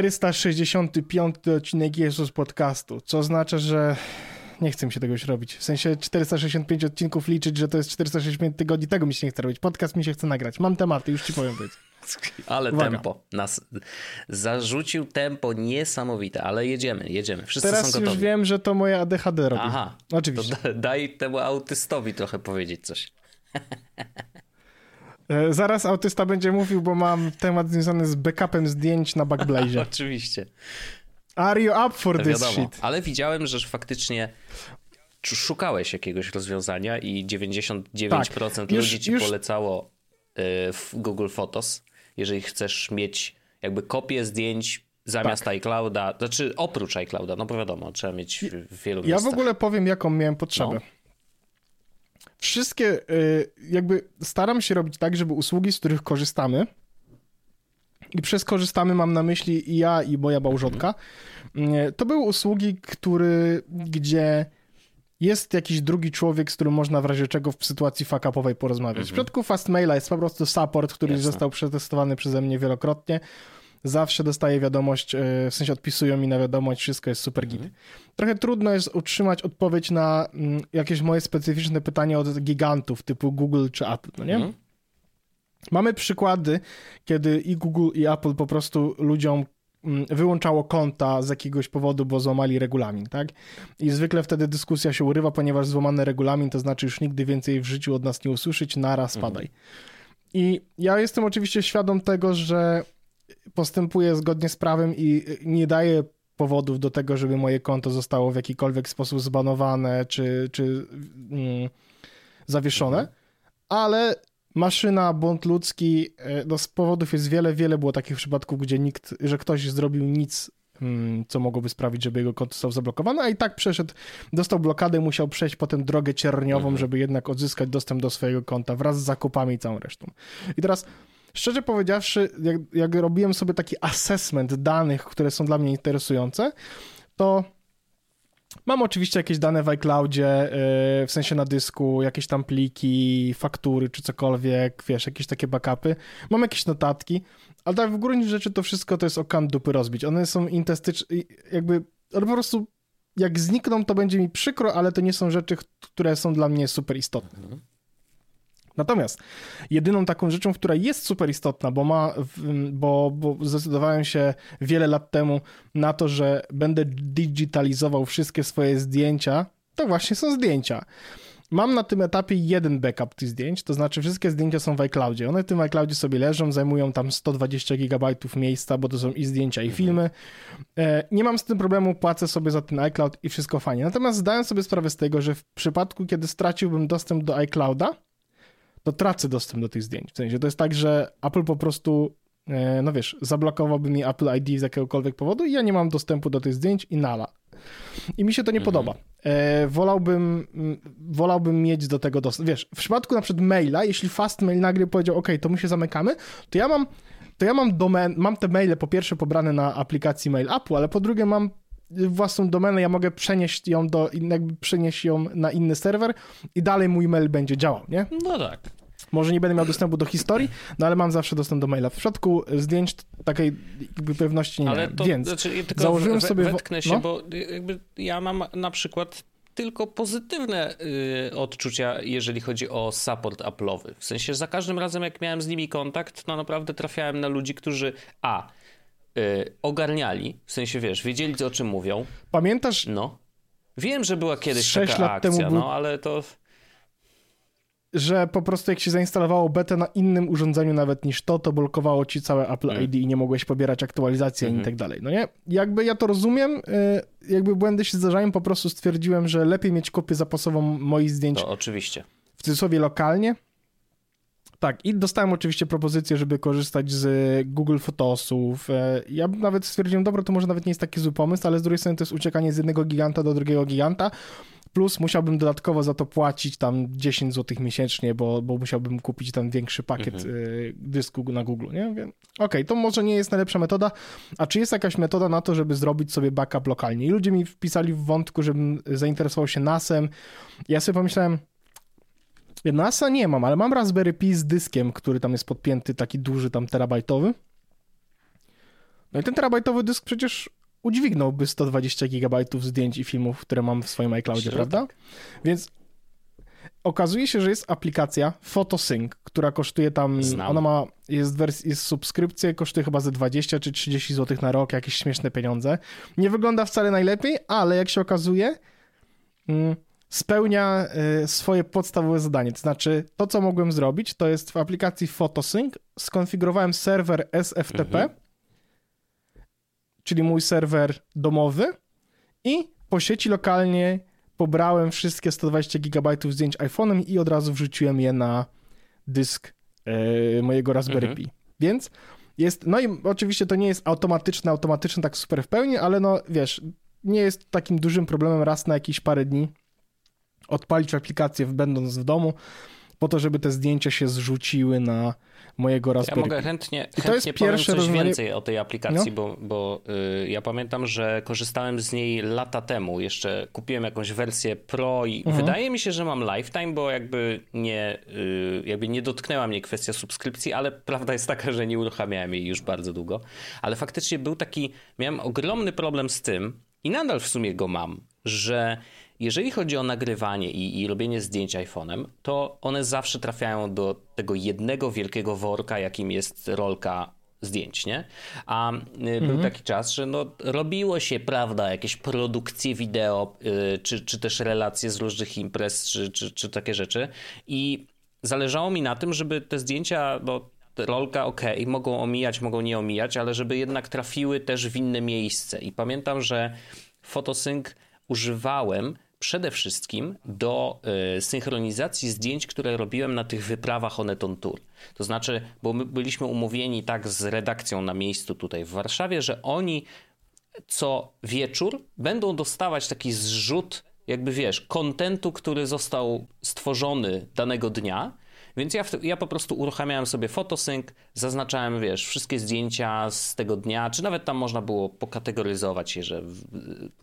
465 odcinek Jezus podcastu, co oznacza, że nie chcę mi się tego już robić. W sensie 465 odcinków liczyć, że to jest 465 tygodni, tego mi się nie chce robić. Podcast mi się chce nagrać. Mam tematy, już ci powiem. Być. Ale Uwaga. tempo. Nas zarzucił tempo niesamowite, ale jedziemy, jedziemy. Wszyscy Teraz są gotowi. już wiem, że to moje ADHD robi. Aha. Oczywiście. To daj temu autystowi trochę powiedzieć coś. E, zaraz autysta będzie mówił, bo mam temat związany z backupem zdjęć na Backblaze. Oczywiście. Are you up for this shit? Ale widziałem, że faktycznie szukałeś jakiegoś rozwiązania i 99% tak, ludzi ci już... polecało e, w Google Photos, jeżeli chcesz mieć jakby kopię zdjęć zamiast tak. iClouda, znaczy oprócz iClouda, no bo wiadomo, trzeba mieć w wielu Ja miejscach. w ogóle powiem, jaką miałem potrzebę. No. Wszystkie, y, jakby staram się robić tak, żeby usługi, z których korzystamy, i przez korzystamy mam na myśli i ja, i moja małżonka, mhm. to były usługi, który, gdzie jest jakiś drugi człowiek, z którym można w razie czego w sytuacji fuck-upowej porozmawiać. Mhm. W przypadku Fastmaila jest po prostu support, który Jasne. został przetestowany przeze mnie wielokrotnie. Zawsze dostaję wiadomość, e, w sensie odpisują mi na wiadomość, wszystko jest super git. Mhm. Trochę trudno jest utrzymać odpowiedź na mm, jakieś moje specyficzne pytanie od gigantów typu Google czy Apple, no nie? Mhm. Mamy przykłady, kiedy i Google i Apple po prostu ludziom mm, wyłączało konta z jakiegoś powodu, bo złamali regulamin, tak? I zwykle wtedy dyskusja się urywa, ponieważ złamany regulamin to znaczy już nigdy więcej w życiu od nas nie usłyszeć, naraz spadaj. Mhm. I ja jestem oczywiście świadom tego, że postępuję zgodnie z prawem i nie daję powodów do tego, żeby moje konto zostało w jakikolwiek sposób zbanowane czy, czy mm, zawieszone, ale maszyna, błąd ludzki, e, no z powodów jest wiele, wiele było takich przypadków, gdzie nikt, że ktoś zrobił nic, mm, co mogłoby sprawić, żeby jego konto zostało zablokowane, a i tak przeszedł, dostał blokadę, musiał przejść potem drogę cierniową, mhm. żeby jednak odzyskać dostęp do swojego konta wraz z zakupami i całą resztą. I teraz szczerze powiedziawszy, jak, jak robiłem sobie taki assessment danych, które są dla mnie interesujące, to Mam oczywiście jakieś dane w iCloudzie, yy, w sensie na dysku, jakieś tam pliki, faktury czy cokolwiek, wiesz, jakieś takie backupy. Mam jakieś notatki, ale tak w gruncie rzeczy to wszystko to jest o kan dupy rozbić. One są intestyczne, jakby, one po prostu jak znikną, to będzie mi przykro, ale to nie są rzeczy, które są dla mnie super istotne. Mhm. Natomiast jedyną taką rzeczą, która jest super istotna, bo, ma, bo, bo zdecydowałem się wiele lat temu na to, że będę digitalizował wszystkie swoje zdjęcia, to właśnie są zdjęcia. Mam na tym etapie jeden backup tych zdjęć, to znaczy wszystkie zdjęcia są w iCloudzie. One w tym iCloudzie sobie leżą, zajmują tam 120 GB miejsca, bo to są i zdjęcia, i mhm. filmy. E, nie mam z tym problemu, płacę sobie za ten iCloud i wszystko fajnie. Natomiast zdałem sobie sprawę z tego, że w przypadku, kiedy straciłbym dostęp do iClouda, to tracę dostęp do tych zdjęć. W sensie to jest tak, że Apple po prostu, e, no wiesz, zablokowałby mi Apple ID z jakiegokolwiek powodu i ja nie mam dostępu do tych zdjęć i nala. I mi się to nie mhm. podoba. E, wolałbym, wolałbym mieć do tego dostęp. Wiesz, w przypadku na przykład maila, jeśli Fastmail nagle powiedział, OK, to my się zamykamy, to ja mam to ja mam domen, mam te maile po pierwsze pobrane na aplikacji Mail Apple, ale po drugie mam własną domenę, ja mogę przenieść ją do, jakby przenieść ją na inny serwer i dalej mój mail będzie działał, nie? No tak. Może nie będę miał dostępu do historii, no ale mam zawsze dostęp do maila. W przypadku zdjęć takiej jakby pewności nie ale miałem. To, Więc znaczy, założyłem we, sobie... Wetknę się, no? bo jakby ja mam na przykład tylko pozytywne y, odczucia, jeżeli chodzi o support Apple'owy. W sensie za każdym razem, jak miałem z nimi kontakt, no naprawdę trafiałem na ludzi, którzy a y, ogarniali, w sensie wiesz, wiedzieli o czym mówią. Pamiętasz? No. Wiem, że była kiedyś taka lat akcja, temu no ale to że po prostu jak się zainstalowało betę na innym urządzeniu nawet niż to, to blokowało ci całe Apple mm. ID i nie mogłeś pobierać aktualizacji mm -hmm. i tak dalej, no nie? Jakby ja to rozumiem, y, jakby błędy się zdarzają, po prostu stwierdziłem, że lepiej mieć kopię zapasową moich zdjęć. To oczywiście. W cudzysłowie lokalnie, tak, i dostałem oczywiście propozycję, żeby korzystać z Google Photosów. E, ja nawet stwierdziłem, dobra, to może nawet nie jest taki zły pomysł, ale z drugiej strony to jest uciekanie z jednego giganta do drugiego giganta. Plus musiałbym dodatkowo za to płacić tam 10 zł miesięcznie, bo, bo musiałbym kupić tam większy pakiet mhm. E, dysku na Google, nie? Okej, okay, to może nie jest najlepsza metoda, a czy jest jakaś metoda na to, żeby zrobić sobie backup lokalnie? I ludzie mi wpisali w wątku, żebym zainteresował się NASem. Ja sobie pomyślałem, NASA nie mam, ale mam Raspberry Pi z dyskiem, który tam jest podpięty, taki duży, tam terabajtowy. No i ten terabajtowy dysk przecież udźwignąłby 120 gigabajtów zdjęć i filmów, które mam w swoim iCloudzie, prawda? Tak. Więc okazuje się, że jest aplikacja PhotoSync, która kosztuje tam, Znam. ona ma, jest, wers- jest subskrypcja, kosztuje chyba ze 20 czy 30 zł na rok, jakieś śmieszne pieniądze. Nie wygląda wcale najlepiej, ale jak się okazuje, mm, spełnia y, swoje podstawowe zadanie. To znaczy, to co mogłem zrobić, to jest w aplikacji PhotoSync skonfigurowałem serwer SFTP, mhm. czyli mój serwer domowy i po sieci lokalnie pobrałem wszystkie 120 GB zdjęć iPhone'em i od razu wrzuciłem je na dysk e, mojego Raspberry mhm. Pi. Więc jest, no i oczywiście to nie jest automatyczne, automatyczne tak super w pełni, ale no wiesz, nie jest takim dużym problemem raz na jakieś parę dni odpalić aplikację będąc w domu, po to, żeby te zdjęcia się zrzuciły na mojego Raspberry Ja mogę chętnie, I chętnie to jest pierwsze coś więcej o tej aplikacji, no. bo, bo y, ja pamiętam, że korzystałem z niej lata temu. Jeszcze kupiłem jakąś wersję Pro i mhm. wydaje mi się, że mam lifetime, bo jakby nie, y, jakby nie dotknęła mnie kwestia subskrypcji, ale prawda jest taka, że nie uruchamiałem jej już bardzo długo. Ale faktycznie był taki, miałem ogromny problem z tym i nadal w sumie go mam, że jeżeli chodzi o nagrywanie i, i robienie zdjęć iPhone'em, to one zawsze trafiają do tego jednego wielkiego worka, jakim jest rolka zdjęć, nie? A y, był mhm. taki czas, że no, robiło się, prawda, jakieś produkcje wideo, yy, czy, czy też relacje z różnych imprez, czy, czy, czy takie rzeczy i zależało mi na tym, żeby te zdjęcia, no, rolka ok, mogą omijać, mogą nie omijać, ale żeby jednak trafiły też w inne miejsce. I pamiętam, że Photosync używałem przede wszystkim do y, synchronizacji zdjęć, które robiłem na tych wyprawach Oneton Tour. To znaczy, bo my byliśmy umówieni tak z redakcją na miejscu tutaj w Warszawie, że oni co wieczór będą dostawać taki zrzut, jakby wiesz, kontentu, który został stworzony danego dnia więc ja, ja po prostu uruchamiałem sobie photosync, zaznaczałem, wiesz, wszystkie zdjęcia z tego dnia, czy nawet tam można było pokategoryzować je, że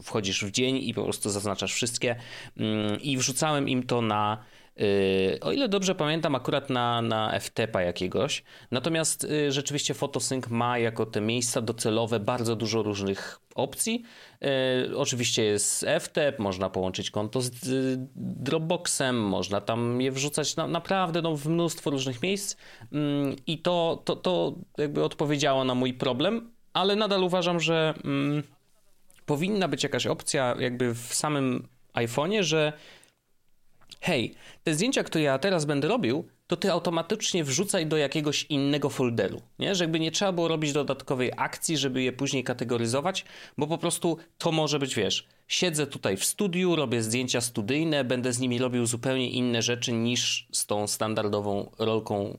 wchodzisz w dzień i po prostu zaznaczasz wszystkie mm, i wrzucałem im to na o ile dobrze pamiętam, akurat na, na FTP jakiegoś. Natomiast y, rzeczywiście Photosync ma jako te miejsca docelowe bardzo dużo różnych opcji. Y, oczywiście jest FTP, można połączyć konto z Dropboxem, można tam je wrzucać na, naprawdę no, w mnóstwo różnych miejsc i to, to, to jakby odpowiedziało na mój problem, ale nadal uważam, że mm, powinna być jakaś opcja jakby w samym iPhone'ie, że hej, te zdjęcia, które ja teraz będę robił, to ty automatycznie wrzucaj do jakiegoś innego folderu, nie? Żeby nie trzeba było robić dodatkowej akcji, żeby je później kategoryzować, bo po prostu to może być, wiesz, siedzę tutaj w studiu, robię zdjęcia studyjne, będę z nimi robił zupełnie inne rzeczy niż z tą standardową rolką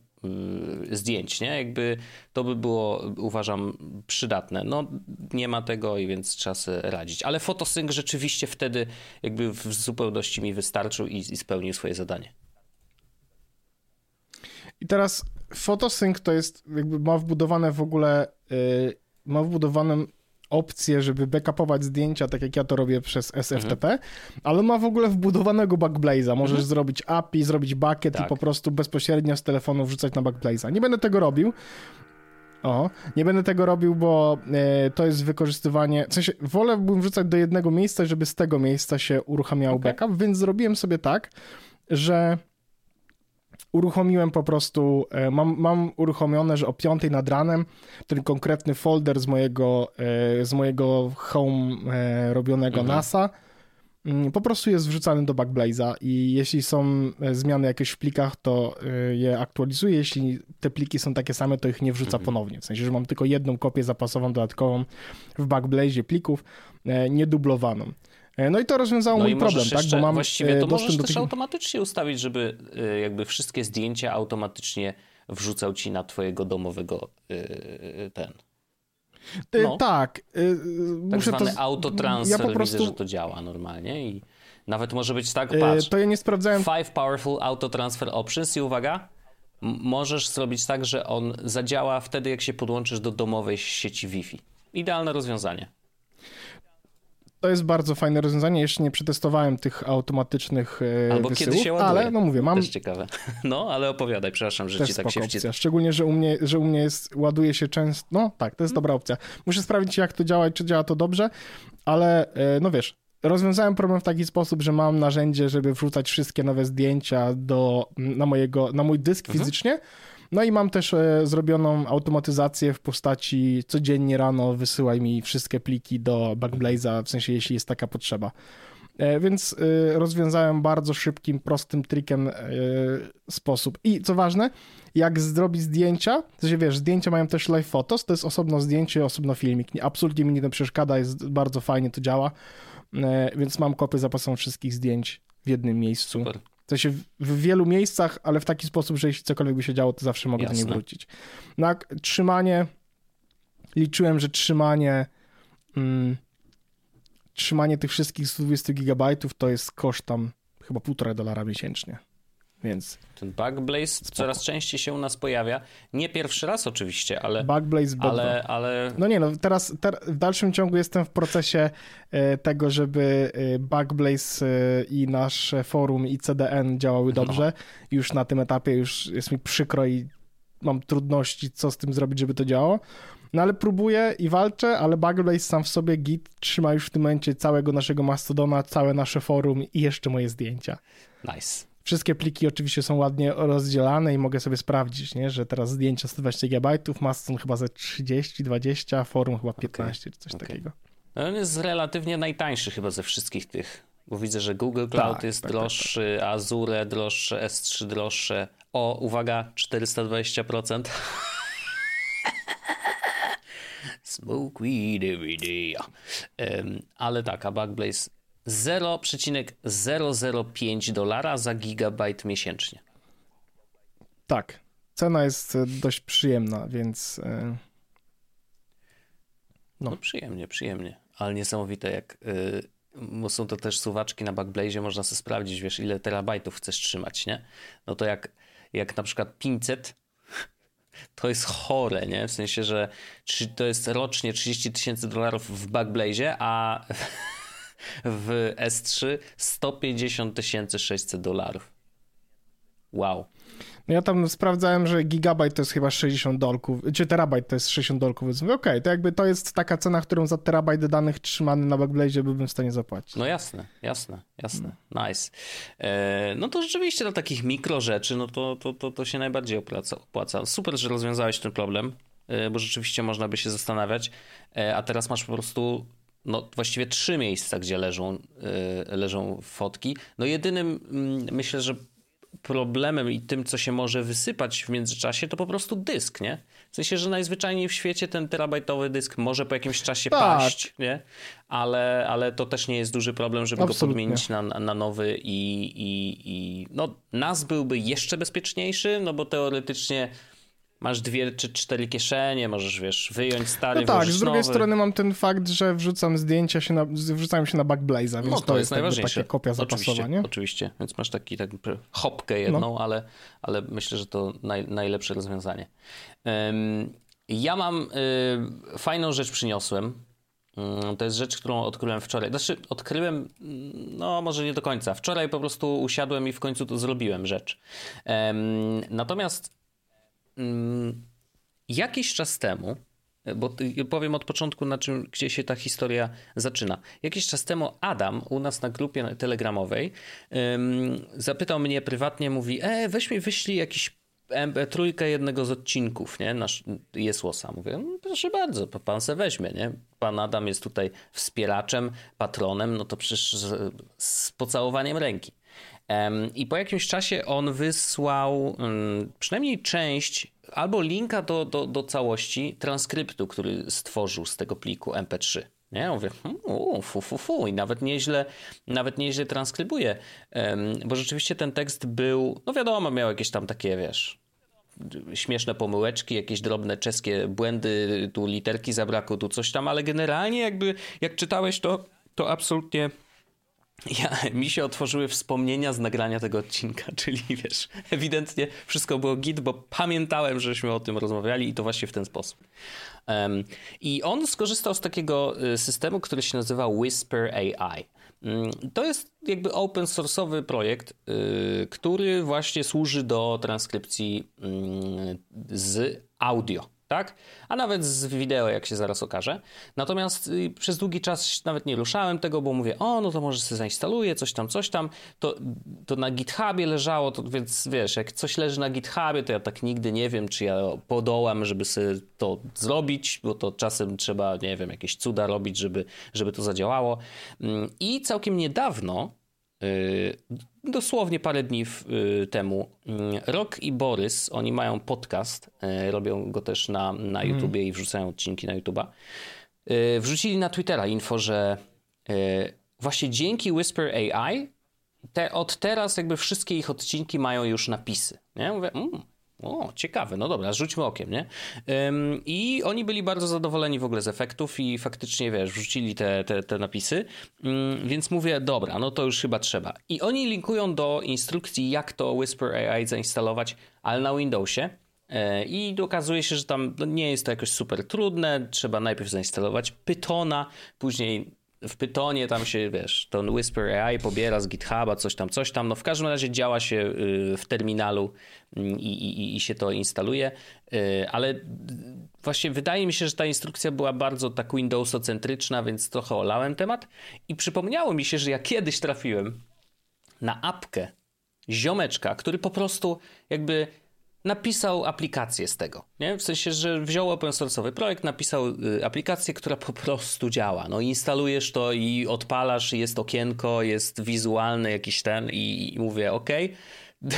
zdjęć, nie? Jakby to by było, uważam, przydatne. No, nie ma tego i więc trzeba sobie radzić. Ale fotosync rzeczywiście wtedy jakby w zupełności mi wystarczył i, i spełnił swoje zadanie. I teraz fotosync to jest, jakby ma wbudowane w ogóle, yy, ma wbudowaną opcję, żeby backupować zdjęcia, tak jak ja to robię przez SFTP, mhm. ale ma w ogóle wbudowanego Backblaze'a. Możesz mhm. zrobić API, zrobić bucket tak. i po prostu bezpośrednio z telefonu wrzucać na Backblaze'a. Nie będę tego robił. O, nie będę tego robił, bo e, to jest wykorzystywanie. W sensie, wolałbym wrzucać do jednego miejsca, żeby z tego miejsca się uruchamiał okay. backup, więc zrobiłem sobie tak, że uruchomiłem po prostu, e, mam, mam uruchomione, że o 5 nad ranem ten konkretny folder z mojego, e, z mojego home e, robionego mhm. NASA mm, po prostu jest wrzucany do Backblaze'a i jeśli są zmiany jakieś w plikach, to je aktualizuję. Jeśli te pliki są takie same, to ich nie wrzuca mhm. ponownie. W sensie, że mam tylko jedną kopię zapasową dodatkową w Backblaze'ie plików, niedublowaną. E, no i to rozwiązało no mój problem, tak? Bo mam właściwie to możesz do też tych... automatycznie ustawić, żeby e, jakby wszystkie zdjęcia automatycznie wrzucał ci na twojego domowego e, ten. No. Tak. Tak zwany to... autotransfer, ja po prostu... widzę, że to działa normalnie i nawet może być tak, patrz. To ja nie sprawdzałem. Five powerful auto transfer options i uwaga, możesz zrobić tak, że on zadziała wtedy, jak się podłączysz do domowej sieci Wi-Fi. Idealne rozwiązanie. To jest bardzo fajne rozwiązanie. Jeszcze nie przetestowałem tych automatycznych e, Albo wysyłów, kiedy się ładuje. ale no mówię, mam... Też ciekawe. No, ale opowiadaj, przepraszam, że ci tak się wciska. Szczególnie, że u mnie, że u mnie jest, ładuje się często, no tak, to jest dobra opcja. Muszę sprawdzić, jak to działa i czy działa to dobrze, ale e, no wiesz, rozwiązałem problem w taki sposób, że mam narzędzie, żeby wrzucać wszystkie nowe zdjęcia do, na, mojego, na mój dysk mhm. fizycznie, no i mam też e, zrobioną automatyzację w postaci codziennie rano wysyłaj mi wszystkie pliki do Backblaze'a, w sensie jeśli jest taka potrzeba. E, więc e, rozwiązałem bardzo szybkim, prostym trikiem sposób. I co ważne, jak zrobić zdjęcia, to się wiesz, zdjęcia mają też live photos, to jest osobno zdjęcie, osobno filmik. Absolutnie mi nie to przeszkadza, jest bardzo fajnie to działa, więc mam kopię zapasową wszystkich zdjęć w jednym miejscu. Super. W sensie w wielu miejscach, ale w taki sposób, że jeśli cokolwiek by się działo, to zawsze mogę Jasne. do niej wrócić. No, trzymanie, liczyłem, że trzymanie mm, trzymanie tych wszystkich 120 gigabajtów to jest koszt tam chyba półtora dolara miesięcznie. Więc ten Backblaze coraz częściej się u nas pojawia. Nie pierwszy raz oczywiście, ale. Backblaze ale, ale. No nie, no teraz ter, w dalszym ciągu jestem w procesie e, tego, żeby e, Backblaze e, i nasze forum i CDN działały no. dobrze. No. Już na tym etapie już jest mi przykro i mam trudności, co z tym zrobić, żeby to działało. No ale próbuję i walczę, ale Backblaze sam w sobie Git trzyma już w tym momencie całego naszego Mastodona, całe nasze forum i jeszcze moje zdjęcia. Nice. Wszystkie pliki oczywiście są ładnie rozdzielane i mogę sobie sprawdzić, nie? że teraz zdjęcia 120 GB, Mastodon chyba ze 30, 20, forum chyba 15 okay. czy coś okay. takiego. No on jest relatywnie najtańszy chyba ze wszystkich tych, bo widzę, że Google Cloud tak, jest tak, droższy, tak, tak. Azure droższe, S3 droższe. O, uwaga, 420%. Smoke weed every day. Um, ale tak, a Backblaze 0,005 dolara za gigabajt miesięcznie. Tak. Cena jest e, dość przyjemna, więc. E, no. no przyjemnie, przyjemnie. Ale niesamowite, jak. Yy, są to też suwaczki na Backblaze, można sobie sprawdzić, wiesz, ile terabajtów chcesz trzymać, nie? No to jak, jak na przykład 500 to jest chore, nie? W sensie, że to jest rocznie 30 tysięcy dolarów w Backblaze, a w S3 150 600 dolarów. Wow. No ja tam sprawdzałem, że gigabajt to jest chyba 60 dolków, czy terabajt to jest 60 dolków, więc mówię, okej, okay, to jakby to jest taka cena, którą za terabajt danych trzymany na Backblaze byłbym w stanie zapłacić. No jasne, jasne, jasne, no. nice. E, no to rzeczywiście dla takich mikro rzeczy, no to, to, to, to się najbardziej opłaca, opłaca. Super, że rozwiązałeś ten problem, e, bo rzeczywiście można by się zastanawiać, e, a teraz masz po prostu no, właściwie trzy miejsca, gdzie leżą, yy, leżą fotki. No jedynym yy, myślę, że problemem i tym, co się może wysypać w międzyczasie, to po prostu dysk, nie? W sensie, że najzwyczajniej w świecie ten terabajtowy dysk może po jakimś czasie tak. paść, nie? Ale, ale to też nie jest duży problem, żeby Absolutnie. go podmienić na, na nowy i, i, i no, NAS byłby jeszcze bezpieczniejszy, no bo teoretycznie masz dwie czy cztery kieszenie, możesz, wiesz, wyjąć stary, No tak, z drugiej nowy. strony mam ten fakt, że wrzucam zdjęcia się na, wrzucają się na Backblaze'a, więc no, to, to, jest, najważniejsze. taka kopia zapasowa, oczywiście, nie? Oczywiście, więc masz taki, tak hopkę jedną, no. ale, ale myślę, że to naj, najlepsze rozwiązanie. Um, ja mam y, fajną rzecz przyniosłem. Um, to jest rzecz, którą odkryłem wczoraj. Znaczy, odkryłem, no może nie do końca. Wczoraj po prostu usiadłem i w końcu to zrobiłem rzecz. Um, natomiast Mm, jakiś czas temu, bo powiem od początku, na czym, gdzie się ta historia zaczyna. Jakiś czas temu Adam u nas na grupie telegramowej zapytał mnie prywatnie, mówi, e, weź mi wyślij jakiś trójkę jednego z odcinków, nie, nasz Jesłosa. Mówię, no, proszę bardzo, pan se weźmie, nie. Pan Adam jest tutaj wspieraczem, patronem, no to przecież z, z pocałowaniem ręki. I po jakimś czasie on wysłał mm, przynajmniej część albo linka do, do, do całości transkryptu, który stworzył z tego pliku MP3. Nie, ja mówię, hmm, fu, fu, fu, i nawet nieźle, nawet nieźle transkrybuje, bo rzeczywiście ten tekst był, no wiadomo, miał jakieś tam takie, wiesz, śmieszne pomyłeczki, jakieś drobne czeskie błędy, tu literki zabrakło, tu coś tam, ale generalnie jakby, jak czytałeś to, to absolutnie ja, mi się otworzyły wspomnienia z nagrania tego odcinka, czyli wiesz, ewidentnie wszystko było git, bo pamiętałem, żeśmy o tym rozmawiali i to właśnie w ten sposób. Um, I on skorzystał z takiego y, systemu, który się nazywa Whisper AI. Mm, to jest jakby open source'owy projekt, y, który właśnie służy do transkrypcji mm, z audio tak? A nawet z wideo, jak się zaraz okaże. Natomiast y, przez długi czas nawet nie ruszałem tego, bo mówię, o, no to może sobie zainstaluję, coś tam, coś tam. To, to na GitHubie leżało, to więc wiesz, jak coś leży na GitHubie, to ja tak nigdy nie wiem, czy ja podołam, żeby sobie to zrobić, bo to czasem trzeba, nie wiem, jakieś cuda robić, żeby, żeby to zadziałało. Mm, I całkiem niedawno Y, dosłownie parę dni y, temu y, Rok i Borys, oni mają podcast, robią go też na, na mhm. YouTubie i wrzucają odcinki na YouTube'a. Wrzucili na Twittera info, że właśnie dzięki Whisper AI te, od teraz jakby wszystkie ich odcinki mają już napisy. Nie? Mówię, mm, o, ciekawe, no dobra, rzućmy okiem, nie? Ym, I oni byli bardzo zadowoleni w ogóle z efektów i faktycznie, wiesz, wrzucili te, te, te napisy, Ym, więc mówię, dobra, no to już chyba trzeba. I oni linkują do instrukcji, jak to Whisper AI zainstalować, ale na Windowsie. E, I okazuje się, że tam no, nie jest to jakoś super trudne. Trzeba najpierw zainstalować Pythona, później w Pytonie tam się, wiesz, ten Whisper AI pobiera z GitHuba, coś tam, coś tam. No w każdym razie działa się y, w terminalu mm, i, i, i się to instaluje, y, ale właśnie wydaje mi się, że ta instrukcja była bardzo tak Windowsocentryczna, więc trochę olałem temat i przypomniało mi się, że ja kiedyś trafiłem na apkę ziomeczka, który po prostu jakby napisał aplikację z tego, nie? W sensie, że wziął open source'owy projekt, napisał y, aplikację, która po prostu działa. No instalujesz to i odpalasz, jest okienko, jest wizualny jakiś ten i, mówię, ok,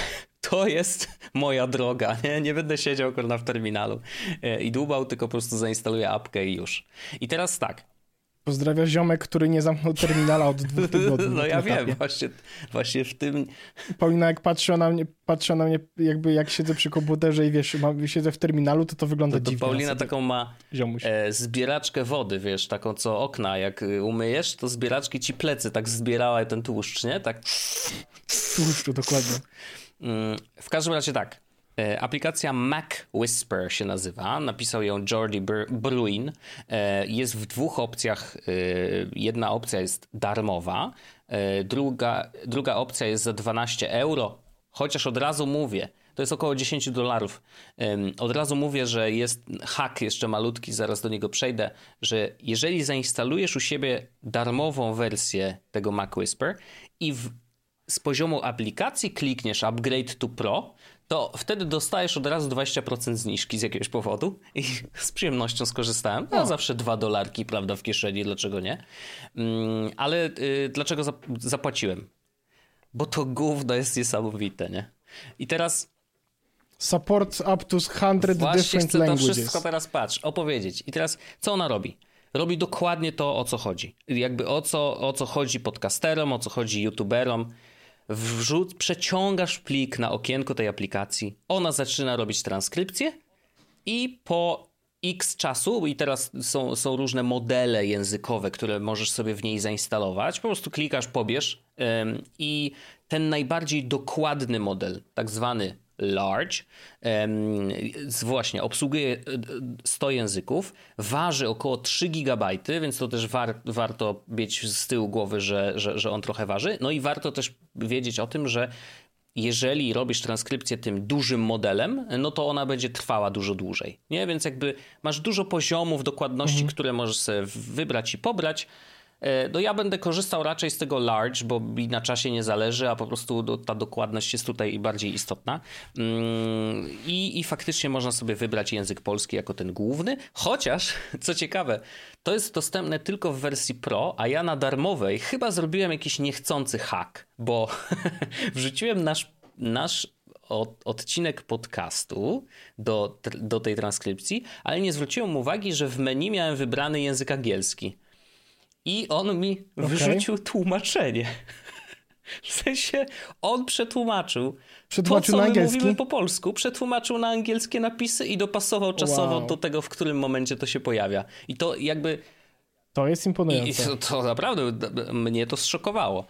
to jest moja droga, nie? Nie będę siedział kurna w terminalu y, i dłubał, tylko po prostu zainstaluję apkę i już. I teraz tak, Pozdrawia ziomek, który nie zamknął terminala od dwóch tygodni. No ja wiem, właśnie, właśnie w tym... Paulina jak patrzy na mnie, patrzy na mnie jakby jak siedzę przy komputerze i wiesz, mam, siedzę w terminalu, to to wygląda to, to dziwnie. Paulina taką ma e, zbieraczkę wody, wiesz, taką co okna, jak y, umyjesz, to zbieraczki ci plecy tak zbierała ten tłuszcz, nie? Tak... Tłuszczu, dokładnie. Mm, w każdym razie tak, aplikacja Mac Whisper się nazywa. Napisał ją Jordi Bruin. E, jest w dwóch opcjach. E, jedna opcja jest darmowa, druga, druga opcja jest za 12 euro. Chociaż od razu mówię, to jest około 10 dolarów. Od razu mówię, że jest hack jeszcze malutki, zaraz do niego przejdę, że jeżeli zainstalujesz u siebie darmową wersję tego Mac Whisper i w, z poziomu aplikacji klikniesz Upgrade to Pro, to wtedy dostajesz od razu 20% zniżki z jakiegoś powodu i z przyjemnością skorzystałem. No, zawsze dwa dolarki, prawda, w kieszeni, dlaczego nie? Mm, ale y, dlaczego zapłaciłem? Bo to gówno jest niesamowite, nie? I teraz... Support up to 100 different chcę languages. to wszystko teraz, patrz, opowiedzieć. I teraz, co ona robi? Robi dokładnie to, o co chodzi. Jakby o co, o co chodzi podcasterom, o co chodzi youtuberom wrzuc, przeciągasz plik na okienko tej aplikacji, ona zaczyna robić transkrypcję i po x czasu, i teraz są, są różne modele językowe, które możesz sobie w niej zainstalować, po prostu klikasz, pobierz i ten najbardziej dokładny model, tak zwany large, właśnie obsługuje 100 e, języków, waży około 3 GB, więc to też war, warto mieć z tyłu głowy, że, że, że on trochę waży. No i warto też wiedzieć o tym, że jeżeli robisz transkrypcję tym dużym modelem, no to ona będzie trwała dużo dłużej. Nie? Więc jakby masz dużo poziomów dokładności, mhm. które możesz sobie wybrać i pobrać. E, no ja będę korzystał raczej z tego large, bo mi na czasie nie zależy, a po prostu ta dokładność jest tutaj bardziej istotna. Mm, I, I faktycznie można sobie wybrać język polski jako ten główny, chociaż, co ciekawe, to jest dostępne tylko w wersji Pro, a ja na darmowej chyba zrobiłem jakiś niechcący hack, bo wrzuciłem nasz, nasz odcinek podcastu do, do tej transkrypcji, ale nie zwróciłem uwagi, że w menu miałem wybrany język angielski. I on mi okay. wyrzucił tłumaczenie. W sensie on przetłumaczył. Przetłumaczył to, co na angielski? mówimy po polsku, przetłumaczył na angielskie napisy i dopasował czasowo wow. do tego, w którym momencie to się pojawia. I to jakby To jest imponujące. I to, to, naprawdę mnie to zszokowało.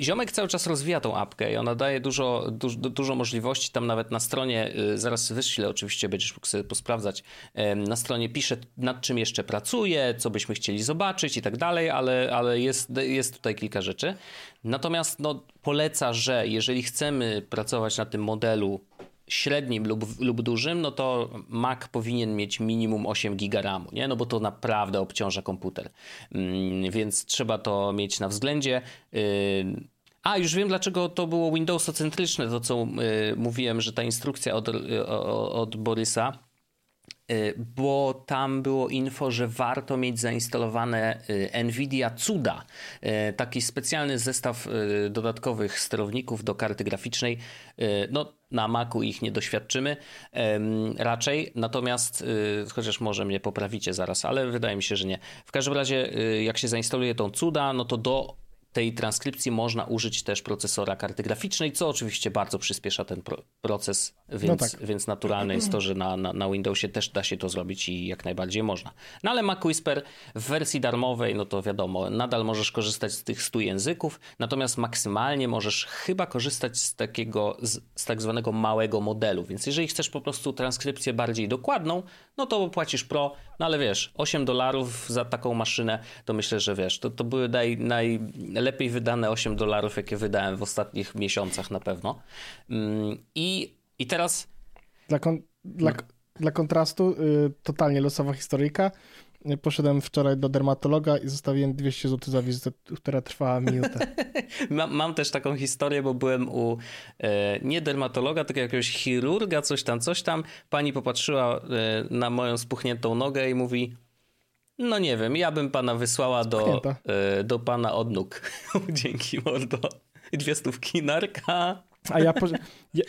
Ziomek cały czas rozwija tą apkę i ona daje dużo, dużo, dużo możliwości. Tam nawet na stronie, y, zaraz wyślę oczywiście, będziesz mógł sobie posprawdzać, na stronie pisze nad czym jeszcze pracuje, co byśmy chcieli zobaczyć i tak dalej, ale, ale jest, jest tutaj kilka rzeczy. Natomiast no, poleca, że jeżeli chcemy pracować na tym modelu średnim lub, lub dużym, no to Mac powinien mieć minimum 8 GB RAMu, nie? No bo to naprawdę obciąża komputer. Mm, więc trzeba to mieć na względzie. Y, a, już wiem dlaczego to było Windowsocentryczne, to co y, mówiłem, że ta instrukcja od, od Borysa bo tam było info, że warto mieć zainstalowane y, Nvidia Cuda, y, taki specjalny zestaw dodatkowych sterowników do karty graficznej. No, na Macu ich nie doświadczymy raczej, natomiast chociaż może mnie poprawicie zaraz, ale wydaje mi się, że nie. W każdym razie, jak się zainstaluje tą Cuda, no to do tej transkrypcji można użyć też procesora karty graficznej, co oczywiście bardzo przyspiesza ten pro proces, więc, no tak. więc naturalne jest to, że na, na, na, Windowsie też da się to zrobić i jak najbardziej można. No ale Mac Whisper w wersji darmowej, no to wiadomo, nadal możesz korzystać z tych 100 języków, natomiast maksymalnie możesz chyba korzystać z takiego, z, z tak zwanego małego modelu, więc jeżeli chcesz po prostu transkrypcję bardziej dokładną, no to płacisz pro, no ale wiesz, 8 dolarów za taką maszynę, to myślę, że wiesz, to, to były naj, najlepiej wydane 8 dolarów, jakie wydałem w ostatnich miesiącach na pewno. Mm, I, i teraz... Dla, kon, dla, no. dla kontrastu, y, totalnie losowa historyjka. Poszedłem wczoraj do dermatologa i zostawiłem 200 zł za wizytę, która trwała minutę. mam, mam, też taką historię, bo byłem u e, nie dermatologa, tylko jakiegoś chirurga, coś tam, coś tam. Pani popatrzyła e, na moją spuchniętą nogę i mówi: No nie wiem, ja bym pana wysłała do, e, do pana od nóg. Dzięki, mordo. Dwie stówki narka. A ja, po, ja,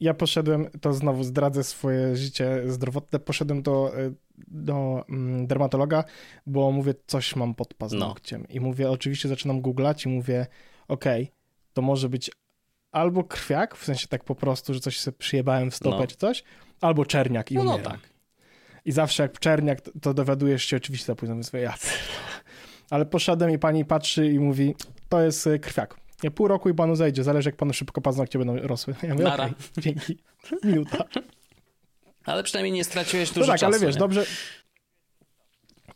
ja poszedłem, to znowu zdradzę swoje życie zdrowotne, poszedłem do, e, do mm, dermatologa, bo mówię, coś mam pod paznokciem. No. I mówię, oczywiście zaczynam googlać i mówię, okej, okay, to może być albo krwiak, w sensie tak po prostu, że coś sobie przyjebałem w stopę no. czy coś, albo czerniak i no, no tak. I zawsze jak czerniak, to, to dowiadujesz się oczywiście za późno, więc ja Ale poszedłem i pani patrzy i mówi, to jest e, krwiak. Nie, pół roku i panu zejdzie, zależy jak panu szybko paznokcie będą rosły. Ja mówię, okay, dzięki. Minuta. Ale przynajmniej nie straciłeś dużo no tak, czasu. ale wiesz, nie? dobrze...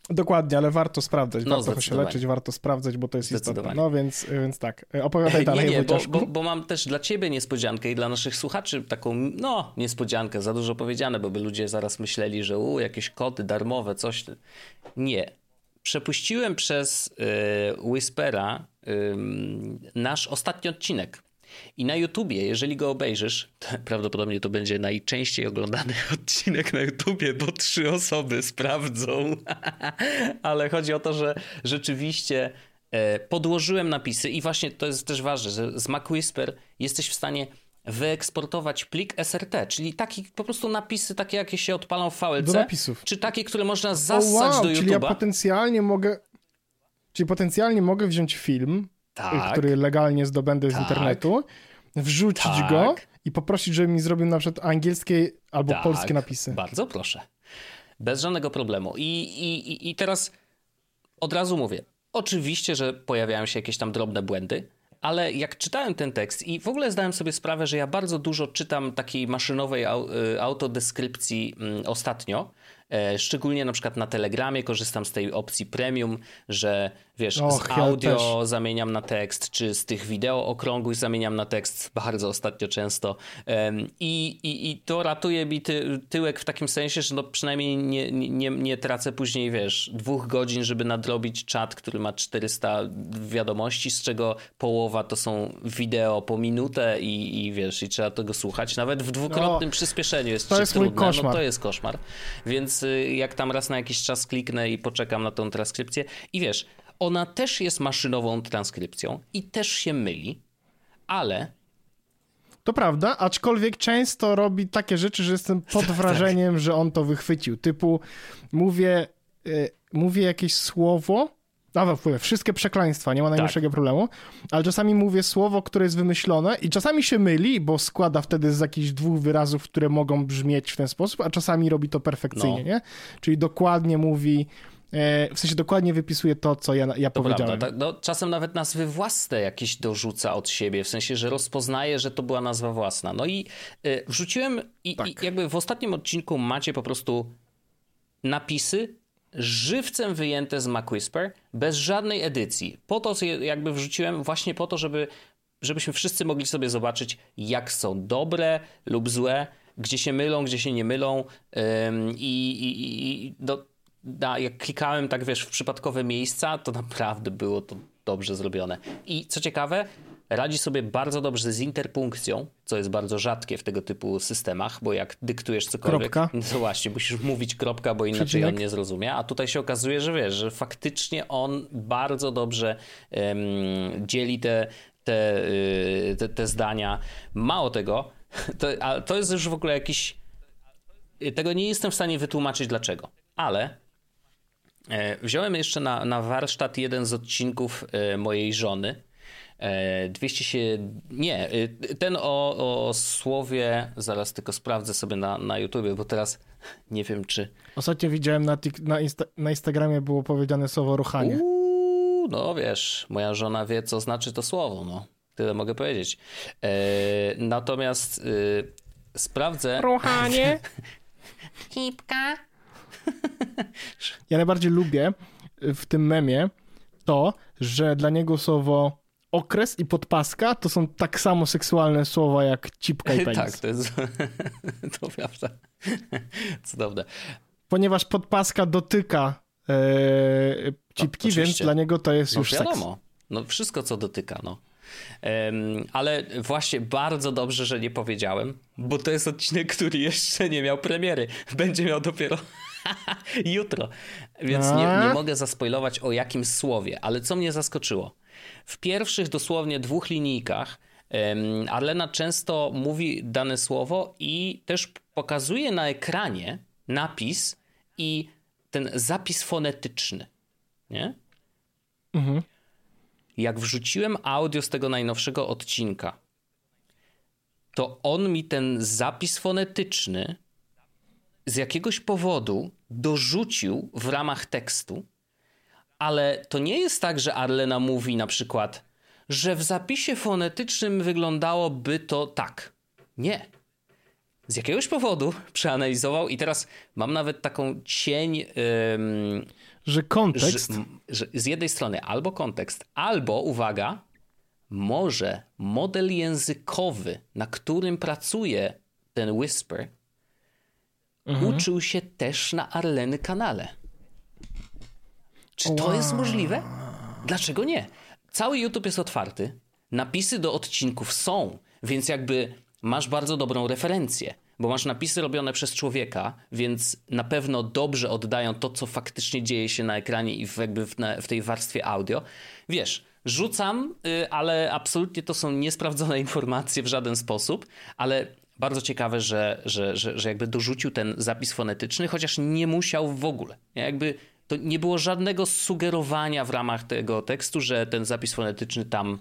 Dokładnie, ale warto sprawdzać, no, warto się leczyć, warto sprawdzać, bo to jest istotne. No więc, więc tak, opowiadaj dalej. Nie, nie, bo, bo, bo, mam też dla ciebie niespodziankę i dla naszych słuchaczy taką, no, niespodziankę, za dużo powiedziane, bo by ludzie zaraz myśleli, że u, jakieś kody darmowe, coś. Nie. Przepuściłem przez y, Whispera nasz ostatni odcinek. I na YouTubie, jeżeli go obejrzysz, to prawdopodobnie to będzie najczęściej oglądany odcinek na YouTubie, bo trzy osoby sprawdzą. Ale chodzi o to, że rzeczywiście e, podłożyłem napisy i właśnie to jest też ważne, że z MacWhisper jesteś w stanie wyeksportować plik SRT, czyli taki po prostu napisy takie, jakie się odpalą w VLC. Do napisów. Czy takie, które można zassać oh, wow, do YouTube'a. Czyli ja potencjalnie mogę, czyli potencjalnie mogę wziąć film, tak. który legalnie zdobędę tak. z internetu, wrzucić tak. go i poprosić, żeby mi zrobił na przykład angielskie albo tak. polskie napisy. Bardzo proszę. Bez żadnego problemu. I, i, I teraz od razu mówię. Oczywiście, że pojawiają się jakieś tam drobne błędy, ale jak czytałem ten tekst i w ogóle zdałem sobie sprawę, że ja bardzo dużo czytam takiej maszynowej y, autodeskrypcji mm, ostatnio, E, szczególnie na przykład na Telegramie korzystam z tej opcji premium, że wiesz, Och, z audio ja zamieniam na tekst, czy z tych wideo okrągłych zamieniam na tekst bardzo ostatnio często. I, i, i to ratuje mi ty, tyłek w takim sensie, że no przynajmniej nie, nie, nie tracę później, wiesz, dwóch godzin, żeby nadrobić czat, który ma 400 wiadomości, z czego połowa to są wideo po minutę i, i wiesz, i trzeba tego słuchać. Nawet w dwukrotnym no, przyspieszeniu jest to jest trudne. Mój koszmar. No to jest koszmar. Więc Y, jak tam raz na jakiś czas kliknę i poczekam na tą transkrypcję. I wiesz, ona też jest maszynową transkrypcją i też się myli, ale to prawda, aczkolwiek często robi takie rzeczy, że jestem pod tak. wrażeniem, tak. że on to wychwycił. Typu mówię, y, mówię jakieś słowo, a w ogóle wszystkie przekleństwa, nie ma najmniejszego tak. problemu, ale czasami mówię słowo, które jest wymyślone i czasami się myli, bo składa wtedy z jakichś dwóch wyrazów, które mogą brzmieć w ten sposób, a czasami robi to perfekcyjnie, no. nie? Czyli dokładnie mówi w sensie dokładnie wypisuje to, co ja, ja to powiedziałem. Prawda, no, czasem nawet nazwy własne jakieś dorzuca od siebie, w sensie, że rozpoznaje, że to była nazwa własna. No i y, wrzuciłem i, tak. i jakby w ostatnim odcinku macie po prostu napisy żywcem wyjęte z MacWhisper, bez żadnej edycji. Po to jakby wrzuciłem właśnie po to, żeby, żebyśmy wszyscy mogli sobie zobaczyć, jak są dobre lub złe, gdzie się mylą, gdzie się nie mylą i, i, i do, da, jak klikałem tak wiesz w przypadkowe miejsca, to naprawdę było to dobrze zrobione. I co ciekawe, radzi sobie bardzo dobrze z interpunkcją, co jest bardzo rzadkie w tego typu systemach, bo jak dyktujesz cokolwiek, kropka. no właśnie, musisz mówić kropka, bo inaczej Przecinek. on nie zrozumie, a tutaj się okazuje, że wiesz, że faktycznie on bardzo dobrze um, dzieli te, te, y, te, te zdania. Mało tego, to, a to jest już w ogóle jakiś... Tego nie jestem w stanie wytłumaczyć dlaczego, ale wziąłem jeszcze na, na warsztat jeden z odcinków e, mojej żony, 200 e, się. Nie, ten o, o słowie. Zaraz tylko sprawdzę sobie na, na YouTubie, bo teraz nie wiem, czy. Ostatnio widziałem na, na, Insta na Instagramie było powiedziane słowo ruchanie. Uuu, no wiesz, moja żona wie, co znaczy to słowo. No. Tyle mogę powiedzieć. E, natomiast e, sprawdzę. Ruchanie. Hipka. Ja najbardziej lubię w tym memie to, że dla niego słowo okres i podpaska to są tak samo seksualne słowa jak cipka i penis. tak, to jest to prawda. Cudowne. Ponieważ podpaska dotyka e, cipki, więc dla niego to jest no, już wiadomo. seks. No wszystko co dotyka, no. Ale właśnie bardzo dobrze, że nie powiedziałem, bo to jest odcinek, który jeszcze nie miał premiery. Będzie miał dopiero jutro. Więc nie, nie mogę zaspoilować o jakim słowie, ale co mnie zaskoczyło. W pierwszych dosłownie dwóch linijkach um, Arlena często mówi dane słowo i też pokazuje na ekranie napis i ten zapis fonetyczny. Nie? Mhm jak wrzuciłem audio z tego najnowszego odcinka, to on mi ten zapis fonetyczny z jakiegoś powodu dorzucił w ramach tekstu, ale to nie jest tak, że Arlena mówi na przykład, że w zapisie fonetycznym wyglądałoby to tak. Nie. Z jakiegoś powodu przeanalizował i teraz mam nawet taką cień. Yy, że kontekst. Że, że z jednej strony albo kontekst, albo uwaga, może model językowy, na którym pracuje ten Whisper, mhm. uczył się też na Arleny kanale. Czy to wow. jest możliwe? Dlaczego nie? Cały YouTube jest otwarty, napisy do odcinków są, więc jakby masz bardzo dobrą referencję bo masz napisy robione przez człowieka, więc na pewno dobrze oddają to, co faktycznie dzieje się na ekranie i w, jakby w, na, w tej warstwie audio. Wiesz, rzucam, y, ale absolutnie to są niesprawdzone informacje w żaden sposób, ale bardzo ciekawe, że, że, że, że jakby dorzucił ten zapis fonetyczny, chociaż nie musiał w ogóle. Jakby to nie było żadnego sugerowania w ramach tego tekstu, że ten zapis fonetyczny tam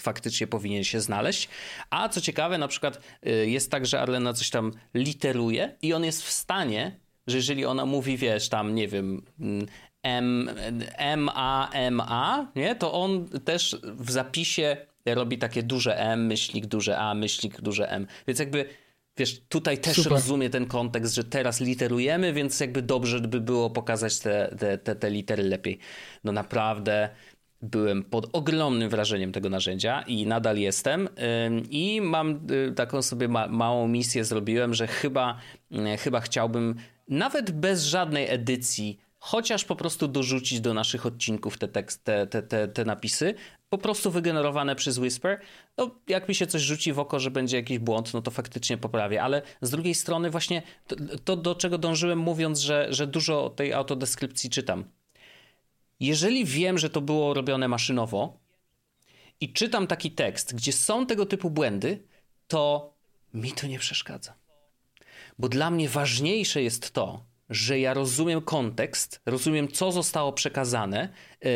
faktycznie powinien się znaleźć. A co ciekawe, na przykład y, jest tak, że Arlena coś tam literuje i on jest w stanie, że jeżeli ona mówi, wiesz, tam, nie wiem, mm, M, M, A, M, A, nie? to on też w zapisie robi takie duże M, myślnik, duże A, myślnik, duże M. Więc jakby, wiesz, tutaj też Super. rozumie ten kontekst, że teraz literujemy, więc jakby dobrze by było pokazać te, te, te, te litery lepiej. No naprawdę byłem pod ogromnym wrażeniem tego narzędzia i nadal jestem. I mam y, taką sobie ma małą misję zrobiłem, że chyba, y, chyba chciałbym nawet bez żadnej edycji, chociaż po prostu dorzucić do naszych odcinków te, tekst, te, te, te, te napisy, po prostu wygenerowane przez Whisper. No, jak mi się coś rzuci w oko, że będzie jakiś błąd, no to faktycznie poprawię. Ale z drugiej strony właśnie to, to do czego dążyłem mówiąc, że, że dużo tej autodeskrypcji czytam jeżeli wiem, że to było robione maszynowo i czytam taki tekst, gdzie są tego typu błędy, to mi to nie przeszkadza. Bo dla mnie ważniejsze jest to, że ja rozumiem kontekst, rozumiem, co zostało przekazane yy,